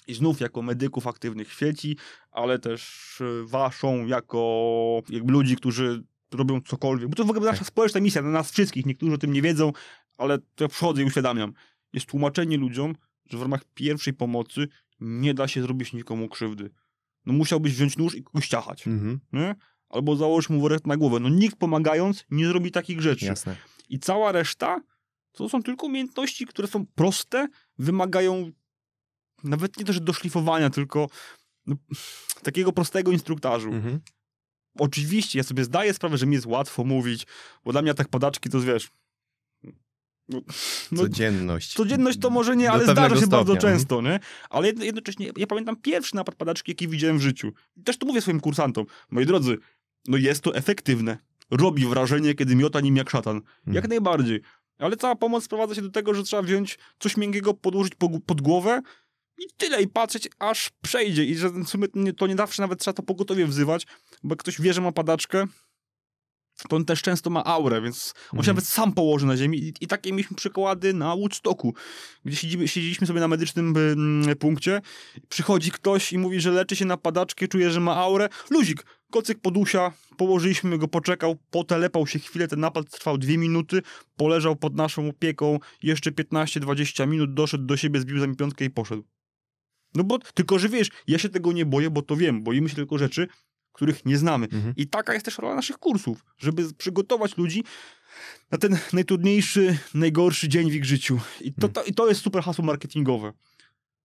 i znów jako medyków aktywnych w sieci, ale też e, waszą jako jakby ludzi, którzy robią cokolwiek, bo to w ogóle nasza Tak. społeczna misja, na nas wszystkich, niektórzy o tym nie wiedzą, ale to ja przychodzę i uświadamiam. Jest tłumaczenie ludziom, że w ramach pierwszej pomocy nie da się zrobić nikomu krzywdy. No musiałbyś wziąć nóż i kogoś ciachać, Mhm. nie? Albo założyć mu worek na głowę. No nikt pomagając nie zrobi takich rzeczy. Jasne. I cała reszta to są tylko umiejętności, które są proste, wymagają nawet nie to, że doszlifowania, tylko no, takiego prostego instruktażu. Mhm. Oczywiście ja sobie zdaję sprawę, że mi jest łatwo mówić, bo dla mnie tak padaczki to wiesz. No, no, Codzienność. codzienność to może nie, ale zdarza się bardzo stopnia, często, nie? Ale jedno, jednocześnie ja pamiętam pierwszy napad padaczki, jaki widziałem w życiu. Też to mówię swoim kursantom. Moi drodzy, no jest to efektywne. Robi wrażenie, kiedy miota nim jak szatan. Jak Mhm. najbardziej. Ale cała pomoc sprowadza się do tego, że trzeba wziąć coś miękkiego, podłożyć po, pod głowę i tyle, i patrzeć, aż przejdzie. I że w sumie to nie zawsze nawet trzeba to pogotowie wzywać, bo jak ktoś wie, że ma padaczkę, to on też często ma aurę, więc on się Mhm. nawet sam położy na ziemi. I, i takie mieliśmy przykłady na Woodstocku, gdzie siedzimy, siedzieliśmy sobie na medycznym mm, punkcie, przychodzi ktoś i mówi, że leczy się na padaczkę, czuje, że ma aurę. Luzik, kocyk podusia, położyliśmy go, poczekał, potelepał się chwilę, ten napad trwał dwie minuty, poleżał pod naszą opieką jeszcze 15-20 minut, doszedł do siebie, zbił za mi piątkę i poszedł. No bo, tylko że wiesz, ja się tego nie boję, bo to wiem, boimy się tylko rzeczy, których nie znamy. Mhm. I taka jest też rola naszych kursów, żeby przygotować ludzi na ten najtrudniejszy, najgorszy dzień w ich życiu. I to, to, i to jest super hasło marketingowe.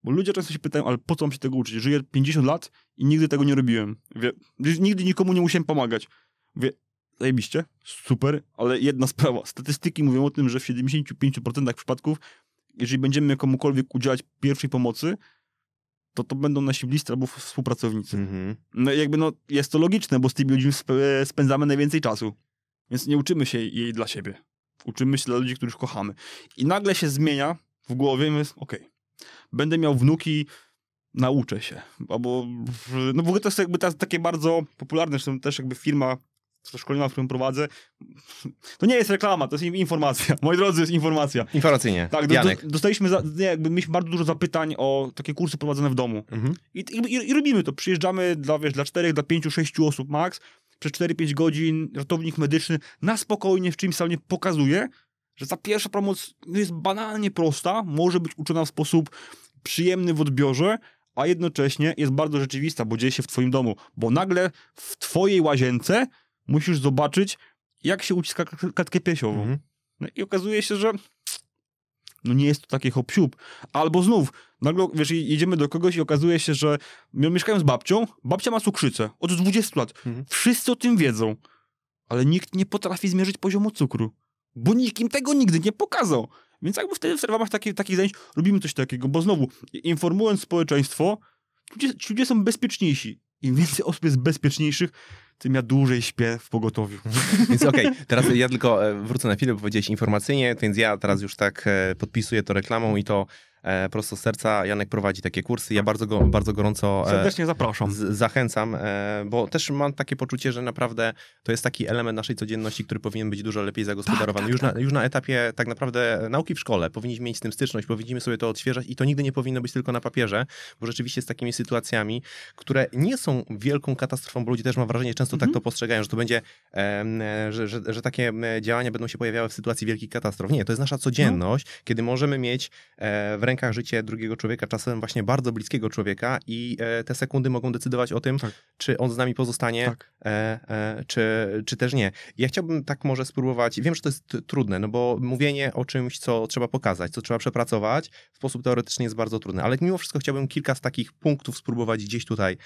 Bo ludzie często się pytają, ale po co mam się tego uczyć? Żyję 50 lat i nigdy tego nie robiłem. Wie, nigdy nikomu nie musiałem pomagać. Wie, zajebiście, super, ale jedna sprawa. Statystyki mówią o tym, że w 75% przypadków, jeżeli będziemy komukolwiek udzielać pierwszej pomocy, to to będą nasi bliscy albo współpracownicy. Mhm. No jakby no, jest to logiczne, bo z tymi ludźmi sp- spędzamy najwięcej czasu. Więc nie uczymy się jej dla siebie. Uczymy się dla ludzi, których kochamy. I nagle się zmienia w głowie i okej, będę miał wnuki, nauczę się. Albo, w- no w ogóle to jest jakby takie bardzo popularne, zresztą też jakby firma to szkolenia, w którym prowadzę, to nie jest reklama, to jest informacja. Moi drodzy, jest informacja. Informacyjnie. Tak, do, Janek. do, dostaliśmy, za, nie, jakby mieliśmy bardzo dużo zapytań o takie kursy prowadzone w domu. Mhm. I, i, i robimy to. Przyjeżdżamy dla, wiesz, dla 4, dla 5, 6 osób max. Przez 4-5 godzin ratownik medyczny na spokojnie w czymś salonie pokazuje, że ta pierwsza pomoc jest banalnie prosta, może być uczona w sposób przyjemny w odbiorze, a jednocześnie jest bardzo rzeczywista, bo dzieje się w twoim domu. Bo nagle w twojej łazience musisz zobaczyć, jak się uciska klatkę piersiową. Mhm. No i okazuje się, że no nie jest to takie hop siup. Albo znów, nagle, wiesz, jedziemy do kogoś i okazuje się, że mieszkają z babcią, babcia ma cukrzycę od 20 lat. Mhm. Wszyscy o tym wiedzą, ale nikt nie potrafi zmierzyć poziomu cukru, bo nikt im tego nigdy nie pokazał. Więc jakby wtedy w ramach takich, takich zajęć robimy coś takiego, bo znowu, informując społeczeństwo, ludzie, ci ludzie są bezpieczniejsi. Im więcej osób jest bezpieczniejszych, tym ja dłużej śpię w pogotowiu. Więc okej, teraz ja tylko e, wrócę na chwilę, bo powiedziałeś informacyjnie, więc ja teraz już tak e, podpisuję to reklamą i to e, prosto z serca. Janek prowadzi takie kursy, ja bardzo, go, bardzo gorąco e, Serdecznie zapraszam. z, zachęcam, e, bo też mam takie poczucie, że naprawdę to jest taki element naszej codzienności, który powinien być dużo lepiej zagospodarowany. tak, już, tak. Na, już na etapie tak naprawdę nauki w szkole powinniśmy mieć z tym styczność, powinniśmy sobie to odświeżać i to nigdy nie powinno być tylko na papierze, bo rzeczywiście z takimi sytuacjami, które nie są wielką katastrofą, bo ludzie też mam wrażenie, często Mhm. tak to postrzegają, że to będzie, że, że, że takie działania będą się pojawiały w sytuacji wielkich katastrof. Nie, to jest nasza codzienność, No. kiedy możemy mieć w rękach życie drugiego człowieka, czasem właśnie bardzo bliskiego człowieka i e, te sekundy mogą decydować o tym, Tak. czy on z nami pozostanie, Tak. e, e, czy, czy też nie. Ja chciałbym tak może spróbować, wiem, że to jest trudne, no bo mówienie o czymś, co trzeba pokazać, co trzeba przepracować, w sposób teoretyczny jest bardzo trudne, ale mimo wszystko chciałbym kilka z takich punktów spróbować gdzieś tutaj,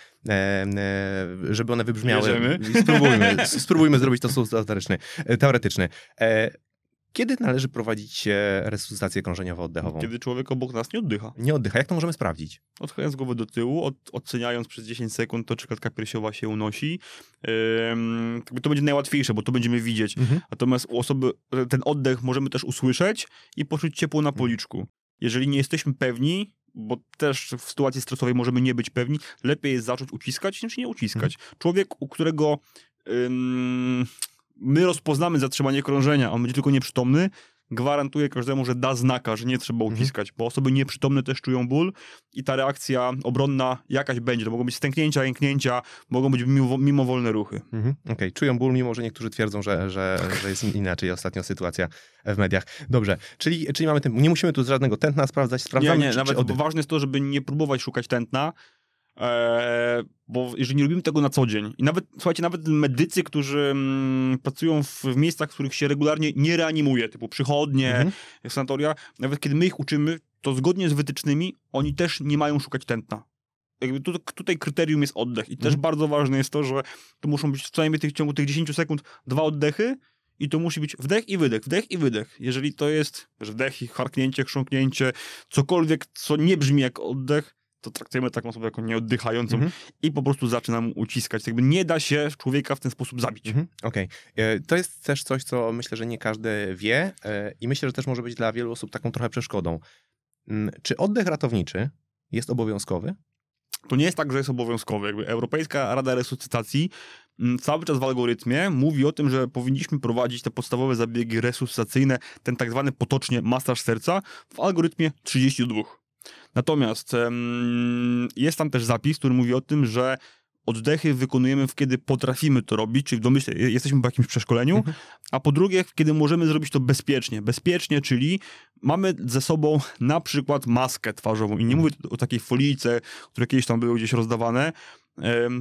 żeby one wybrzmiały. Spróbujmy, spróbujmy zrobić to sposób teoretyczny. teoretyczny. Kiedy należy prowadzić resuscytację krążeniowo-oddechową? Kiedy człowiek obok nas nie oddycha. Nie oddycha. Jak to możemy sprawdzić? Odchylając głowę do tyłu, od, oceniając przez 10 sekund to, czy klatka piersiowa się unosi. Jakby to będzie najłatwiejsze, bo to będziemy widzieć. Natomiast u osoby ten oddech możemy też usłyszeć i poczuć ciepło na policzku. Jeżeli nie jesteśmy pewni, bo też w sytuacji stresowej możemy nie być pewni, lepiej jest zacząć uciskać niż nie uciskać. Człowiek, u którego ym, my rozpoznamy zatrzymanie krążenia, on będzie tylko nieprzytomny, gwarantuję każdemu, że da znaka, że nie trzeba Mhm. uciskać, bo osoby nieprzytomne też czują ból i ta reakcja obronna jakaś będzie. To mogą być stęknięcia, jęknięcia, mogą być mimo, mimowolne ruchy. Mhm. Okej, czują ból, mimo że niektórzy twierdzą, że, że, że jest inaczej ostatnio sytuacja w mediach. Dobrze, czyli, czyli mamy ten, nie musimy tu żadnego tętna sprawdzać, sprawdzamy, nie, nie, czy, nawet czy ważne jest to, żeby nie próbować szukać tętna, e, bo jeżeli nie robimy tego na co dzień i nawet, słuchajcie, nawet medycy, którzy mm, pracują w, w miejscach, w których się regularnie nie reanimuje, typu przychodnie, Mhm. sanatoria, nawet kiedy my ich uczymy, to zgodnie z wytycznymi oni też nie mają szukać tętna. Jakby tu, tutaj kryterium jest oddech i też Mhm. bardzo ważne jest to, że to muszą być co najmniej tych, w ciągu tych 10 sekund dwa oddechy i to musi być wdech i wydech, wdech i wydech. Jeżeli to jest wdech i harknięcie, chrząknięcie, cokolwiek, co nie brzmi jak oddech, to traktujemy taką osobę jako nieoddychającą Mhm. i po prostu zaczynam uciskać. Jakby nie da się człowieka w ten sposób zabić. Mhm. Okej. E, To jest też coś, co myślę, że nie każdy wie e, i myślę, że też może być dla wielu osób taką trochę przeszkodą. Mm, Czy oddech ratowniczy jest obowiązkowy? To nie jest tak, że jest obowiązkowe. Jakby Europejska Rada Resuscytacji mm, cały czas w algorytmie mówi o tym, że powinniśmy prowadzić te podstawowe zabiegi resuscytacyjne, ten tak zwany potocznie masaż serca, w algorytmie 32. Natomiast jest tam też zapis, który mówi o tym, że oddechy wykonujemy, kiedy potrafimy to robić, czyli w domyśle je- jesteśmy po jakimś przeszkoleniu, Mhm. a po drugie, kiedy możemy zrobić to bezpiecznie. Bezpiecznie, czyli mamy ze sobą na przykład maskę twarzową i nie mówię tu o takiej folijce, które kiedyś tam były gdzieś rozdawane,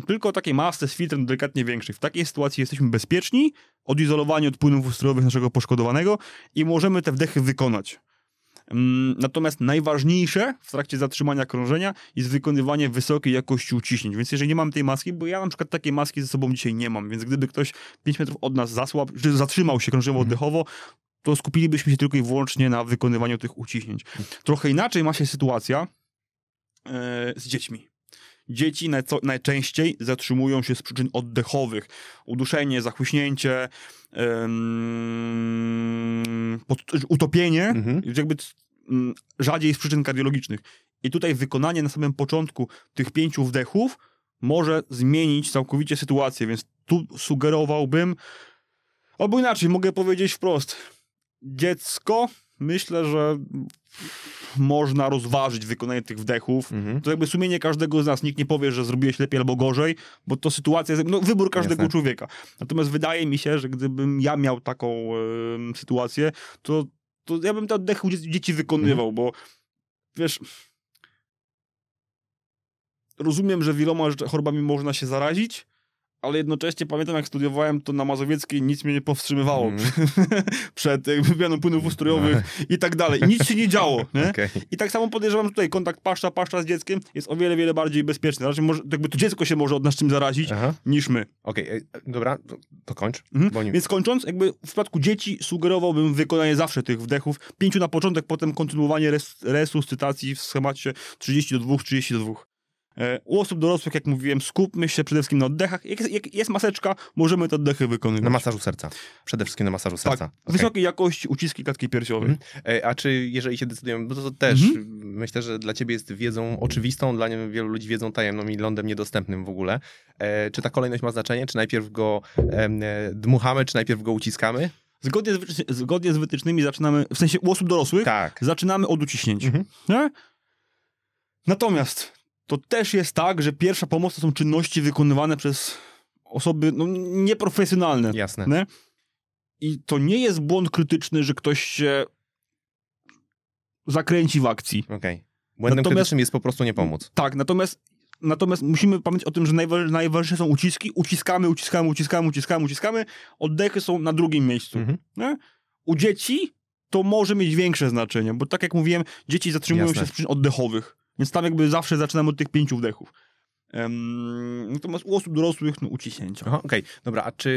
tylko o takiej masce z filtrem delikatnie większej. W takiej sytuacji jesteśmy bezpieczni, odizolowani od płynów ustrojowych naszego poszkodowanego i możemy te wdechy wykonać. Mm, Natomiast najważniejsze w trakcie zatrzymania krążenia jest wykonywanie wysokiej jakości uciśnięć. Więc jeżeli nie mam tej maski, bo ja na przykład takiej maski ze sobą dzisiaj nie mam, więc gdyby ktoś 5 metrów od nas zasłab, czy zatrzymał się krążeniowo-oddechowo, to skupilibyśmy się tylko i wyłącznie na wykonywaniu tych uciśnięć. Trochę inaczej ma się sytuacja e, z dziećmi. Dzieci najco, najczęściej zatrzymują się z przyczyn oddechowych. Uduszenie, zachłyśnięcie, pod, utopienie, Mhm. jakby mm, rzadziej z przyczyn kardiologicznych. I tutaj wykonanie na samym początku tych pięciu wdechów może zmienić całkowicie sytuację, więc tu sugerowałbym, albo inaczej, mogę powiedzieć wprost, dziecko, myślę, że można rozważyć wykonanie tych wdechów. Mhm. To jakby sumienie każdego z nas. Nikt nie powie, że zrobiłeś lepiej albo gorzej, bo to sytuacja, jest- no wybór każdego Jasne. człowieka. Natomiast wydaje mi się, że gdybym ja miał taką sytuację, to, to ja bym te oddechy u dzie- dzieci wykonywał, bo wiesz, rozumiem, że wieloma chorobami można się zarazić, ale jednocześnie pamiętam, jak studiowałem, to na Mazowieckiej nic mnie nie powstrzymywało Mhm. przed wymianą płynów ustrojowych i tak dalej. I nic się nie działo, nie? Okej. I tak samo podejrzewam, że tutaj kontakt paszcza, paszcza z dzieckiem jest o wiele, wiele bardziej bezpieczny. Raczej może, jakby to dziecko się może od nas czym zarazić Aha. niż my. Okej, e, dobra, to, to kończ. Mhm. Nie... Więc kończąc, jakby w przypadku dzieci sugerowałbym wykonanie zawsze tych wdechów. Pięciu na początek, potem kontynuowanie res, resuscytacji w schemacie 30 do 2, 30 do 2. E, u osób dorosłych, jak mówiłem, skupmy się przede wszystkim na oddechach. Jak, jak jest maseczka, możemy te oddechy wykonywać. Na masażu serca. Przede wszystkim na masażu serca. tak, Okej. wysokiej jakości uciski klatki piersiowej. E, A czy jeżeli się decydujemy, bo to, to też Mhm. myślę, że dla ciebie jest wiedzą oczywistą, dla wielu ludzi wiedzą tajemną i lądem niedostępnym w ogóle. E, czy ta kolejność ma znaczenie? Czy najpierw go e, dmuchamy, czy najpierw go uciskamy? Zgodnie, z zgodnie z wytycznymi zaczynamy, w sensie u osób dorosłych, Tak. zaczynamy od uciśnięć. Mhm. Nie? Natomiast to też jest tak, że pierwsza pomoc to są czynności wykonywane przez osoby no, nieprofesjonalne. Jasne. Nie? I to nie jest błąd krytyczny, że ktoś się zakręci w akcji. Okej. Błędem Natomiast- krytycznym jest po prostu nie pomóc. Tak, natomiast, natomiast musimy pamiętać o tym, że najwa- najważniejsze są uciski. Uciskamy, uciskamy, uciskamy, uciskamy, uciskamy. Oddechy są na drugim miejscu. Mhm. U dzieci to może mieć większe znaczenie, bo tak jak mówiłem, dzieci zatrzymują Jasne. się z przyczyn oddechowych, więc tam jakby zawsze zaczynamy od tych pięciu wdechów. Natomiast u osób dorosłych, no. Aha, okej. Dobra, a czy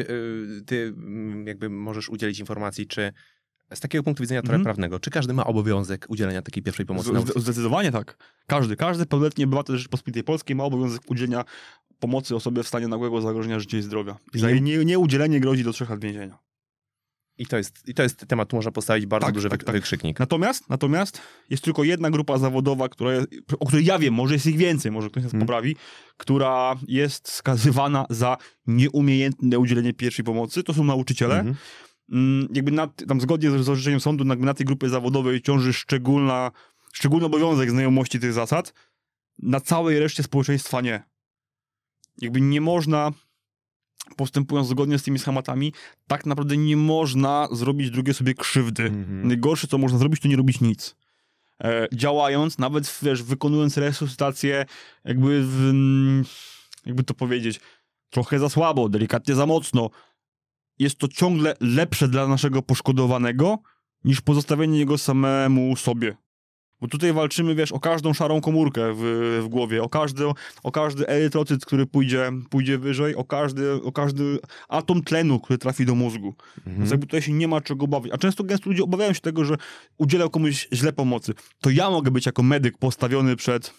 y, ty mm, jakby możesz udzielić informacji, czy z takiego punktu widzenia trochę Mhm. prawnego, czy każdy ma obowiązek udzielenia takiej pierwszej pomocy? Z, zdecydowanie tak. Każdy, każdy pełnoletni obywatel Rzeczypospolitej Polskiej ma obowiązek udzielenia pomocy osobie w stanie nagłego zagrożenia życia i zdrowia. I za Nie- jej nie, nieudzielenie grozi do trzech lat więzienia. I to jest, I to jest temat, tu można postawić bardzo Tak, duży tak, tak. wykrzyknik. Natomiast, natomiast jest tylko jedna grupa zawodowa, która jest, o której ja wiem, może jest ich więcej, może ktoś nas Hmm. poprawi, która jest skazywana za nieumiejętne udzielenie pierwszej pomocy. To są nauczyciele. Mhm. Mm, jakby na, tam zgodnie z, z orzeczeniem sądu, jakby na tej grupie zawodowej ciąży szczególna, szczególny obowiązek znajomości tych zasad. Na całej reszcie społeczeństwa nie. Jakby nie można, postępując zgodnie z tymi schematami, tak naprawdę nie można zrobić drugiej sobie krzywdy. Mhm. Najgorsze, co można zrobić, to nie robić nic. E, działając, nawet wiesz, wykonując resuscytację, jakby, w, mm, jakby to powiedzieć, trochę za słabo, delikatnie za mocno, jest to ciągle lepsze dla naszego poszkodowanego, niż pozostawienie jego samemu sobie. Bo tutaj walczymy, wiesz, o każdą szarą komórkę w, w głowie, o każdy, o każdy erytrocyt, który pójdzie, pójdzie wyżej, o każdy, o każdy atom tlenu, który trafi do mózgu. Więc Mhm. jakby tutaj się nie ma czego obawiać. A często gęsto ludzie obawiają się tego, że udzielał komuś źle pomocy. To ja mogę być jako medyk postawiony przed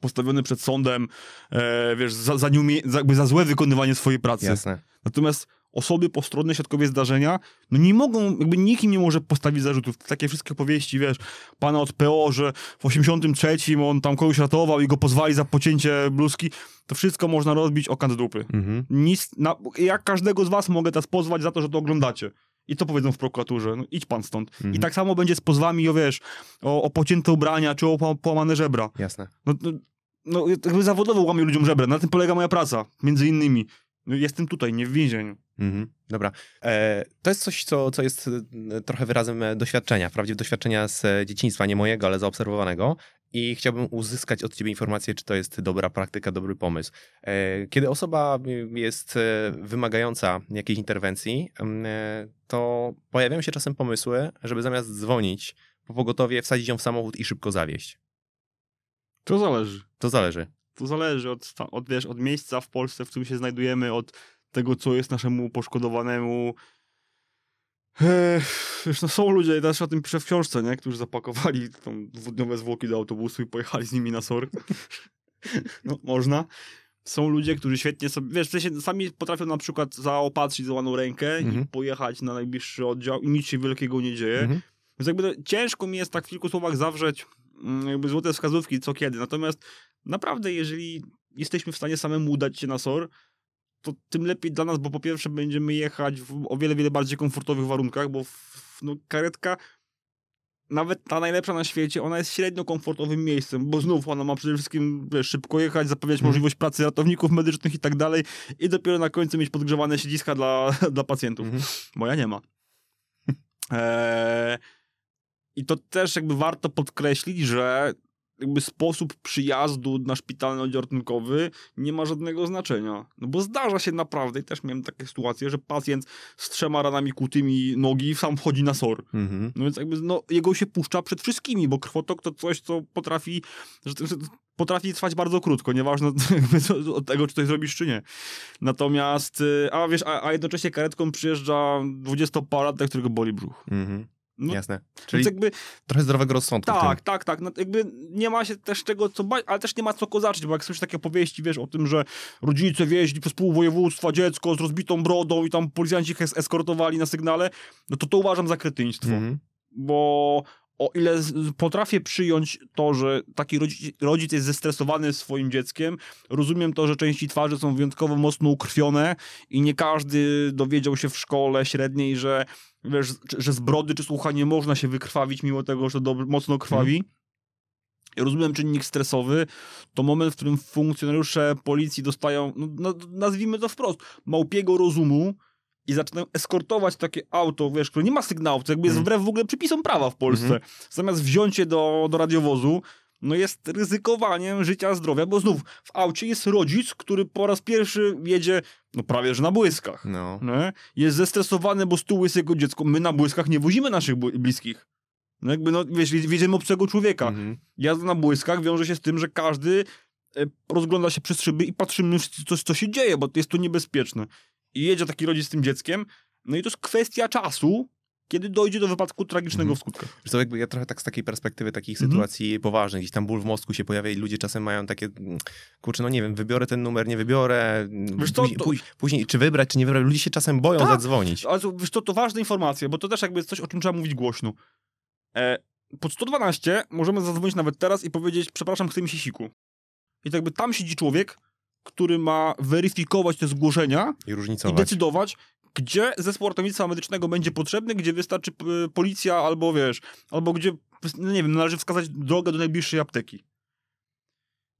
postawiony przed sądem, e, wiesz, za, za, nieumie, za, jakby za złe wykonywanie swojej pracy. Jasne. Natomiast osoby postronne, świadkowie zdarzenia, no nie mogą, jakby nikt im nie może postawić zarzutów. Takie wszystkie opowieści, wiesz, pana od PO, że w 83 on tam kogoś ratował i go pozwali za pocięcie bluzki, to wszystko można rozbić o kant dupy. Mhm. Nic, na, jak każdego z was mogę teraz pozwać za to, że to oglądacie. I to powiedzą w prokuraturze, no idź pan stąd. Mhm. I tak samo będzie z pozwami o, wiesz, o, o pocięte ubrania, czy o po- połamane żebra. Jasne. No, no, no jakby zawodowo łamię ludziom żebra, na tym polega moja praca, między innymi. No, jestem tutaj, nie w więzieniu. Mhm. Dobra. E, to jest coś, co, co jest e, trochę wyrazem e, doświadczenia, wprawdzie doświadczenia z e, dzieciństwa, nie mojego, ale zaobserwowanego. I chciałbym uzyskać od ciebie informację, czy to jest dobra praktyka, dobry pomysł. E, kiedy osoba jest wymagająca jakiejś interwencji, m, e, to pojawiają się czasem pomysły, żeby zamiast dzwonić po pogotowie, wsadzić ją w samochód i szybko zawieźć. To zależy. To zależy. To zależy od, od, wiesz, od miejsca w Polsce, w którym się znajdujemy, od tego, co jest naszemu poszkodowanemu. Wiesz, no są ludzie, też o tym piszę w książce, nie? którzy zapakowali tam dwudniowe zwłoki do autobusu i pojechali z nimi na SOR. no, można. Są ludzie, którzy świetnie sobie, wiesz, w sensie sami potrafią na przykład zaopatrzyć złamaną rękę Mhm. i pojechać na najbliższy oddział i nic się wielkiego nie dzieje. Mhm. Więc jakby ciężko mi jest tak w kilku słowach zawrzeć mm, jakby złote wskazówki co kiedy. Natomiast naprawdę, jeżeli jesteśmy w stanie samemu udać się na SOR, to tym lepiej dla nas, bo po pierwsze będziemy jechać w o wiele, wiele bardziej komfortowych warunkach, bo w, no, karetka nawet ta najlepsza na świecie, ona jest średnio komfortowym miejscem, bo znów ona ma przede wszystkim wiesz, szybko jechać, zapewniać Mhm. możliwość pracy ratowników medycznych i tak dalej i dopiero na końcu mieć podgrzewane siedziska dla, dla pacjentów. Mhm. Moja nie ma. Eee, I to też jakby warto podkreślić, że jakby sposób przyjazdu na szpitalny oddział ratunkowy nie ma żadnego znaczenia. No bo zdarza się naprawdę, i też miałem takie sytuacje, że pacjent z trzema ranami kutymi nogi sam wchodzi na SOR. Mhm. No więc jakby no, jego się puszcza przed wszystkimi, bo krwotok to coś, co potrafi, że, że potrafi trwać bardzo krótko, nieważne od tego, czy coś zrobisz, czy nie. Natomiast, y, a wiesz, a, a jednocześnie karetką przyjeżdża 20-paratek, którego boli brzuch. Mhm. No, Jasne. Czyli... Jakby, trochę zdrowego rozsądku tak, tak, tak, no, jakby nie ma się też czego co bać, ale też nie ma co kozaczyć, bo jak słyszysz takie opowieści, wiesz, o tym, że rodzice wieźli przez pół województwa dziecko z rozbitą brodą i tam policjanci ich es- eskortowali na sygnale, no to to uważam za kretyństwo Mhm. bo o ile potrafię przyjąć to, że taki rodzic, rodzic jest zestresowany swoim dzieckiem, rozumiem to, że części twarzy są wyjątkowo mocno ukrwione i nie każdy dowiedział się w szkole średniej, że wiesz, że z brody czy słucha nie można się wykrwawić, mimo tego, że dob- mocno krwawi. Ja rozumiem czynnik stresowy, to moment, w którym funkcjonariusze policji dostają, no, no, nazwijmy to wprost, małpiego rozumu i zaczynają eskortować takie auto, wiesz, które nie ma sygnałów, to jakby jest Mhm. wbrew w ogóle przepisom prawa w Polsce. Mhm. Zamiast wziąć je do, do radiowozu, no jest ryzykowaniem życia, zdrowia, bo znów w aucie jest rodzic, który po raz pierwszy jedzie, no prawie że na błyskach. No. Nie? Jest zestresowany, bo z tyłu jest jego dziecko. My na błyskach nie wozimy naszych bliskich. No jakby, no wiesz, wiedziemy obcego człowieka. Mhm. Jazda na błyskach wiąże się z tym, że każdy e, rozgląda się przez szyby i patrzymy, co, co się dzieje, bo jest to niebezpieczne. I jedzie taki rodzic z tym dzieckiem, no i to jest kwestia czasu, kiedy dojdzie do wypadku tragicznego Mhm. w skutkach. Jakby ja trochę tak z takiej perspektywy takich Mhm. sytuacji poważnych, gdzieś tam ból w mózgu się pojawia i ludzie czasem mają takie, mm, kurczę, no nie wiem, wybiorę ten numer, nie wybiorę, mm, Wiesz co, później, to- później, później czy wybrać, czy nie wybrać, ludzie się czasem boją Tak. zadzwonić. Ale to, wiesz, to, to ważne informacje, bo to też jakby jest coś, o czym trzeba mówić głośno. E, pod 112 możemy zadzwonić nawet teraz i powiedzieć, przepraszam, chce mi się siku. I to jakby tam siedzi człowiek, który ma weryfikować te zgłoszenia I i decydować, gdzie zespół ratownictwa medycznego będzie potrzebny, gdzie wystarczy p- policja, albo wiesz, albo gdzie, no nie wiem, należy wskazać drogę do najbliższej apteki.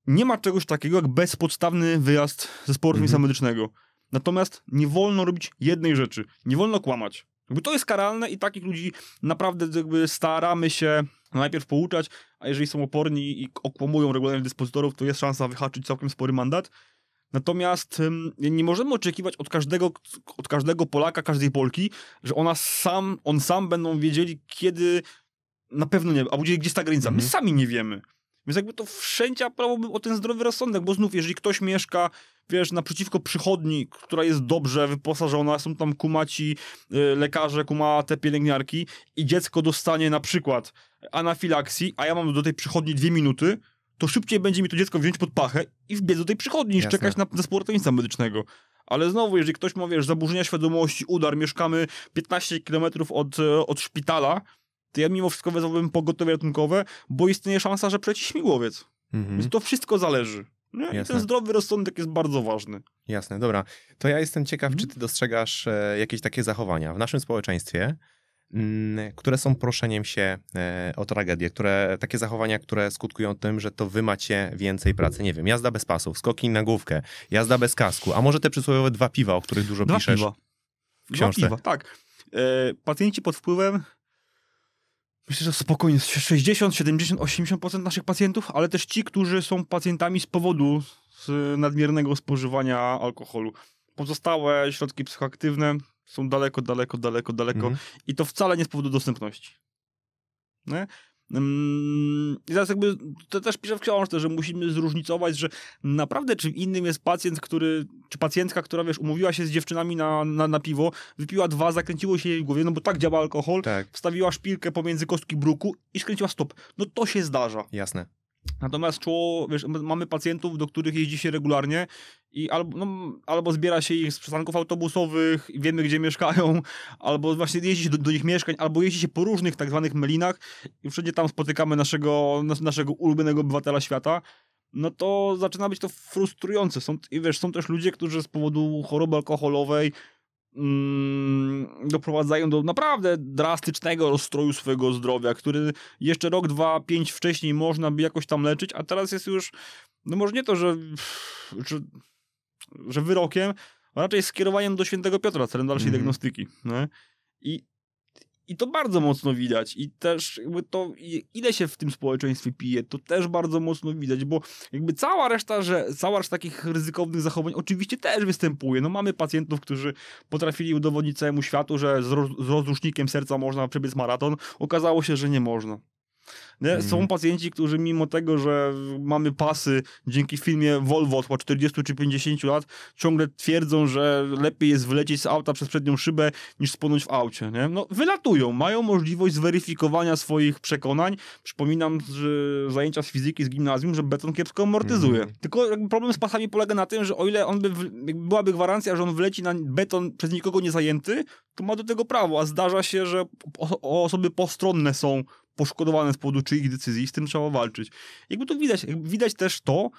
Nie ma czegoś takiego jak bezpodstawny wyjazd zespołu ratownictwa Mhm. medycznego. Natomiast nie wolno robić jednej rzeczy. Nie wolno kłamać. Jakby to jest karalne i takich ludzi naprawdę jakby staramy się najpierw pouczać, a jeżeli są oporni i okłamują regularnych dyspozytorów, to jest szansa wyhaczyć całkiem spory mandat. Natomiast nie możemy oczekiwać od każdego, od każdego Polaka, każdej Polki, że ona sam, on sam będą wiedzieli, kiedy na pewno nie, albo gdzie, jest ta granica. My Mhm. sami nie wiemy. Więc jakby to wszędzie apelowałbym o ten zdrowy rozsądek, bo znów, jeżeli ktoś mieszka, wiesz, naprzeciwko przychodni, która jest dobrze wyposażona, są tam kumaci y, lekarze, kumate pielęgniarki i dziecko dostanie na przykład anafilaksji, a ja mam do tej przychodni dwie minuty, to szybciej będzie mi to dziecko wziąć pod pachę i wbiec do tej przychodni, niż Jasne. czekać na zespół ratownictwa medycznego. Ale znowu, jeżeli ktoś ma, wiesz, zaburzenia świadomości, udar, mieszkamy 15 km od, e, od szpitala, to ja mimo wszystko wezwałbym pogotowie ratunkowe, bo istnieje szansa, że przeci śmigłowiec. Mhm. Więc to wszystko zależy. Nie? I ten zdrowy rozsądek jest bardzo ważny. Jasne, dobra. To ja jestem ciekaw, Mhm. czy ty dostrzegasz e, jakieś takie zachowania w naszym społeczeństwie, które są proszeniem się e, o tragedię, które, takie zachowania, które skutkują tym, że to wy macie więcej pracy. Nie wiem, jazda bez pasów, skoki na główkę, jazda bez kasku, a może te przysłowiowe dwa piwa, o których dużo Dwa piszesz. piwa. w książce. Dwa piwa, tak. E, pacjenci pod wpływem Myślę, że spokojnie 60, 70, 80% naszych pacjentów, ale też ci, którzy są pacjentami z powodu z nadmiernego spożywania alkoholu. Pozostałe środki psychoaktywne są daleko, daleko, daleko, daleko Mhm. i to wcale nie z powodu dostępności. Nie? Mm, I teraz jakby to też piszę w książce, że musimy zróżnicować, że naprawdę czym innym jest pacjent, który, czy pacjentka, która wiesz, umówiła się z dziewczynami na, na, na piwo, wypiła dwa, zakręciło się jej w głowie, no bo tak działa alkohol, Tak, wstawiła szpilkę pomiędzy kostki bruku i skręciła stop. No to się zdarza. jasne. Natomiast czoło, wiesz, mamy pacjentów, do których jeździ się regularnie i albo, no, albo zbiera się ich z przystanków autobusowych, wiemy gdzie mieszkają, albo właśnie jeździ się do, do nich mieszkań, albo jeździ się po różnych tak zwanych melinach i wszędzie tam spotykamy naszego, nas, naszego ulubionego obywatela świata. no to zaczyna być to frustrujące. Są, I wiesz, są też ludzie, którzy z powodu choroby alkoholowej mm, doprowadzają do naprawdę drastycznego rozstroju swojego zdrowia, który jeszcze rok, dwa, pięć wcześniej można by jakoś tam leczyć, a teraz jest już, no może nie to, że, że, że wyrokiem, a raczej skierowaniem do świętego Piotra celem dalszej Mhm. diagnostyki. Nie? I, I to bardzo mocno widać. I też jakby to, ile się w tym społeczeństwie pije, to też bardzo mocno widać, bo jakby cała reszta, że cała reszta takich ryzykownych zachowań oczywiście też występuje. No mamy pacjentów, którzy potrafili udowodnić całemu światu, że z, roz, z rozrusznikiem serca można przebiec maraton. Okazało się, że nie można. Nie? Mhm. Są pacjenci, którzy mimo tego, że mamy pasy dzięki filmie Volvo od chyba 40 czy 50 lat, ciągle twierdzą, że lepiej jest wylecieć z auta przez przednią szybę niż spłonąć w aucie. Nie? No, wylatują, mają możliwość zweryfikowania swoich przekonań. Przypominam, że zajęcia z fizyki z gimnazjum, że beton kiepsko amortyzuje. Mhm. Tylko problem z pasami polega na tym, że o ile on by, byłaby gwarancja, że on wleci na beton przez nikogo nie zajęty, to ma do tego prawo, a zdarza się, że osoby postronne są poszkodowane z powodu czyich decyzji i z tym trzeba walczyć. Jakby to widać, widać też to,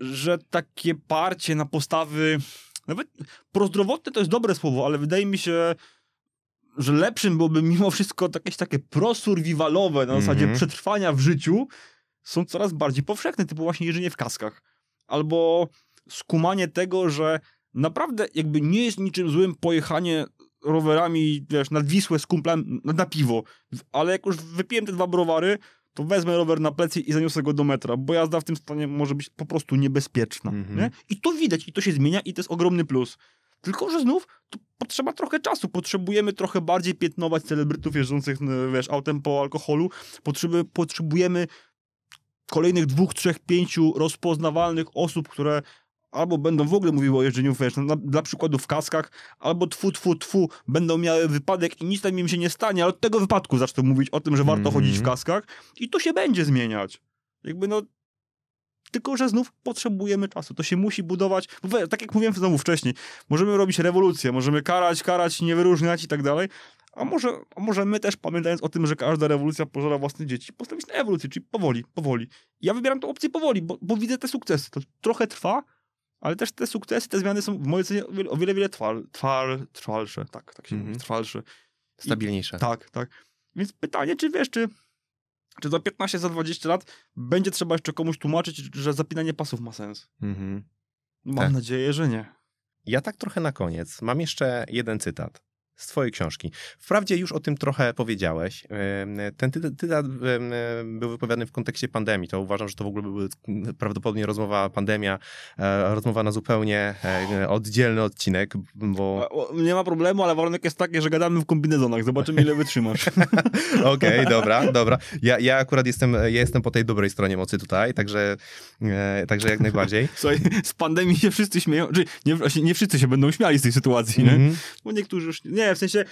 że takie parcie na postawy, nawet prozdrowotne to jest dobre słowo, ale wydaje mi się, że lepszym byłoby mimo wszystko jakieś takie prosurvivalowe na zasadzie Mhm. przetrwania w życiu, są coraz bardziej powszechne, typu właśnie jeżdżenie w kaskach. Albo skumanie tego, że naprawdę jakby nie jest niczym złym pojechanie rowerami, wiesz, nad Wisłę z kumplem na, na piwo. Ale jak już wypiłem te dwa browary, to wezmę rower na plecy i zaniosę go do metra, bo jazda w tym stanie może być po prostu niebezpieczna. Mhm. Nie? I to widać, i to się zmienia, i to jest ogromny plus. Tylko, że znów to potrzeba trochę czasu. Potrzebujemy trochę bardziej piętnować celebrytów jeżdżących, n- wiesz, autem po alkoholu. Potrzeby, potrzebujemy kolejnych dwóch, trzech, pięciu rozpoznawalnych osób, które albo będą w ogóle mówiły o jeżdżeniu, wiesz, no, na, dla przykładu w kaskach, albo tfu, tfu, tfu, będą miały wypadek i nic tam im się nie stanie, ale od tego wypadku zaczną mówić o tym, że warto Mhm. chodzić w kaskach i to się będzie zmieniać. Jakby no, tylko, że znów potrzebujemy czasu. To się musi budować. Bo tak jak mówiłem znowu wcześniej, możemy robić rewolucję, możemy karać, karać, nie wyróżniać i tak dalej. A może, a może my też, pamiętając o tym, że każda rewolucja pożera własne dzieci, postawić na ewolucję, czyli powoli, powoli. Ja wybieram tę opcję powoli, bo, bo widzę te sukcesy. To trochę trwa, ale też te sukcesy, te zmiany są w mojej ocenie o wiele, o wiele, wiele trwal, trwalsze. Tak, tak się Mhm. mówi, trwalsze. Stabilniejsze. Tak, tak. Więc pytanie, czy wiesz, czy, czy za 15, za 20 lat będzie trzeba jeszcze komuś tłumaczyć, że zapinanie pasów ma sens? Mhm. Mam Tak. nadzieję, że nie. Ja tak trochę na koniec. Mam jeszcze jeden cytat z twojej książki. Wprawdzie już o tym trochę powiedziałeś. Ten ty- cytat em, był wypowiadany w kontekście pandemii. To uważam, że to w ogóle były prawdopodobnie rozmowa pandemia, e, rozmowa na zupełnie e, oddzielny odcinek, bo... Nie ma problemu, ale warunek jest taki, że gadamy w kombinezonach. Zobaczymy, ile wytrzymasz. Okej, dobra, dobra. Ja, ja akurat jestem, ja jestem po tej dobrej stronie mocy tutaj, także, e, także jak najbardziej. Słuchaj, z pandemii się wszyscy śmieją. Czy nie, nie wszyscy się będą śmiali z tej sytuacji, nie? Mhm. Bo niektórzy już... Nie, w sensie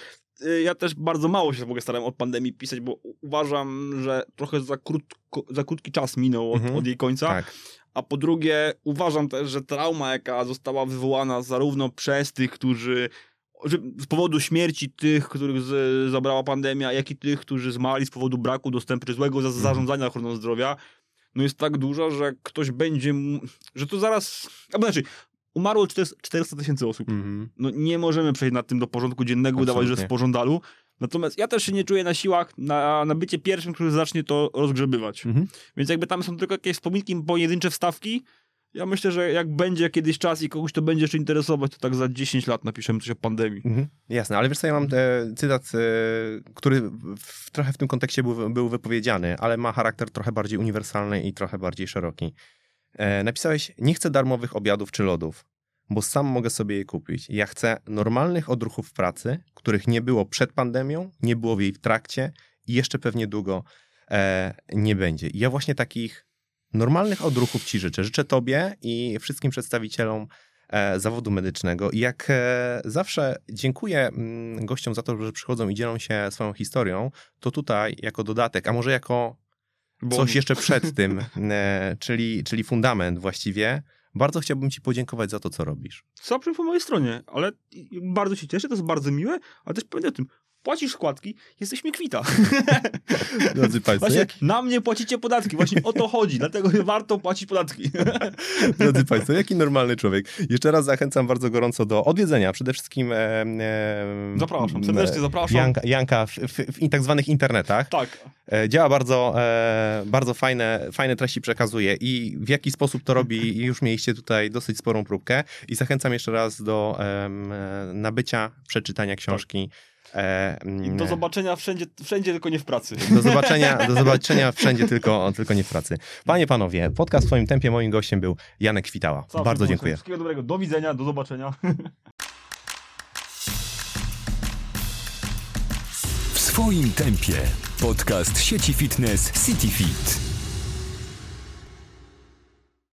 y, ja też bardzo mało się w ogóle starałem od pandemii pisać, bo uważam, że trochę za, krótko, za krótki czas minął od, Mhm. od jej końca. Tak. A po drugie, uważam też, że trauma, jaka została wywołana zarówno przez tych, którzy z powodu śmierci tych, których z, zabrała pandemia, jak i tych, którzy zmarli z powodu braku dostępu czy złego za, zarządzania ochroną zdrowia, no jest tak duża, że ktoś będzie, że to zaraz, albo znaczy, umarło 400 tysięcy osób. Mhm. No nie możemy przejść nad tym do porządku dziennego, udawać, że jest w pożądalu. Natomiast ja też się nie czuję na siłach na, na bycie pierwszym, który zacznie to rozgrzebywać. Mhm. Więc jakby tam są tylko jakieś wspominki, pojedyncze wstawki. Ja myślę, że jak będzie kiedyś czas i kogoś to będzie jeszcze interesować, to tak za 10 lat napiszemy coś o pandemii. Mhm. Jasne, ale wiesz co, ja mam e, cytat, e, który w, trochę w tym kontekście był, był wypowiedziany, ale ma charakter trochę bardziej uniwersalny i trochę bardziej szeroki. E, napisałeś, nie chcę darmowych obiadów czy lodów, bo sam mogę sobie je kupić. Ja chcę normalnych odruchów pracy, których nie było przed pandemią, nie było w jej trakcie i jeszcze pewnie długo e, nie będzie. I ja właśnie takich normalnych odruchów ci życzę. Życzę tobie i wszystkim przedstawicielom e, zawodu medycznego. I jak e, zawsze dziękuję mm, gościom za to, że przychodzą i dzielą się swoją historią, to tutaj jako dodatek, a może jako Bo coś jeszcze przed tym, e, czyli, czyli fundament właściwie, bardzo chciałbym ci podziękować za to, co robisz. Zawsze po mojej stronie, ale bardzo się cieszę, to jest bardzo miłe, ale też pamiętaj o tym, płacisz składki, jesteś mi kwita. Drodzy Państwo, Właśnie jak, na mnie płacicie podatki, właśnie o to chodzi, dlatego warto płacić podatki. drodzy Państwo, jaki normalny człowiek. Jeszcze raz zachęcam bardzo gorąco do odwiedzenia. Przede wszystkim e, e, Zapraszam, serdecznie zapraszam. Janka, Janka w, w, w tak zwanych internetach. Tak, E, Działa bardzo, e, bardzo fajne, fajne treści przekazuje i w jaki sposób to robi, już mieliście tutaj dosyć sporą próbkę i zachęcam jeszcze raz do e, nabycia, przeczytania książki. E, do zobaczenia wszędzie, wszędzie tylko nie w pracy. do zobaczenia, do zobaczenia wszędzie, tylko, tylko nie w pracy. Panie, panowie, podcast w swoim tempie. Moim gościem był Janek Kwitała. Bardzo dziękuję. Wszystkiego dobrego, do widzenia, do zobaczenia. W swoim tempie. Podcast sieci fitness CityFit.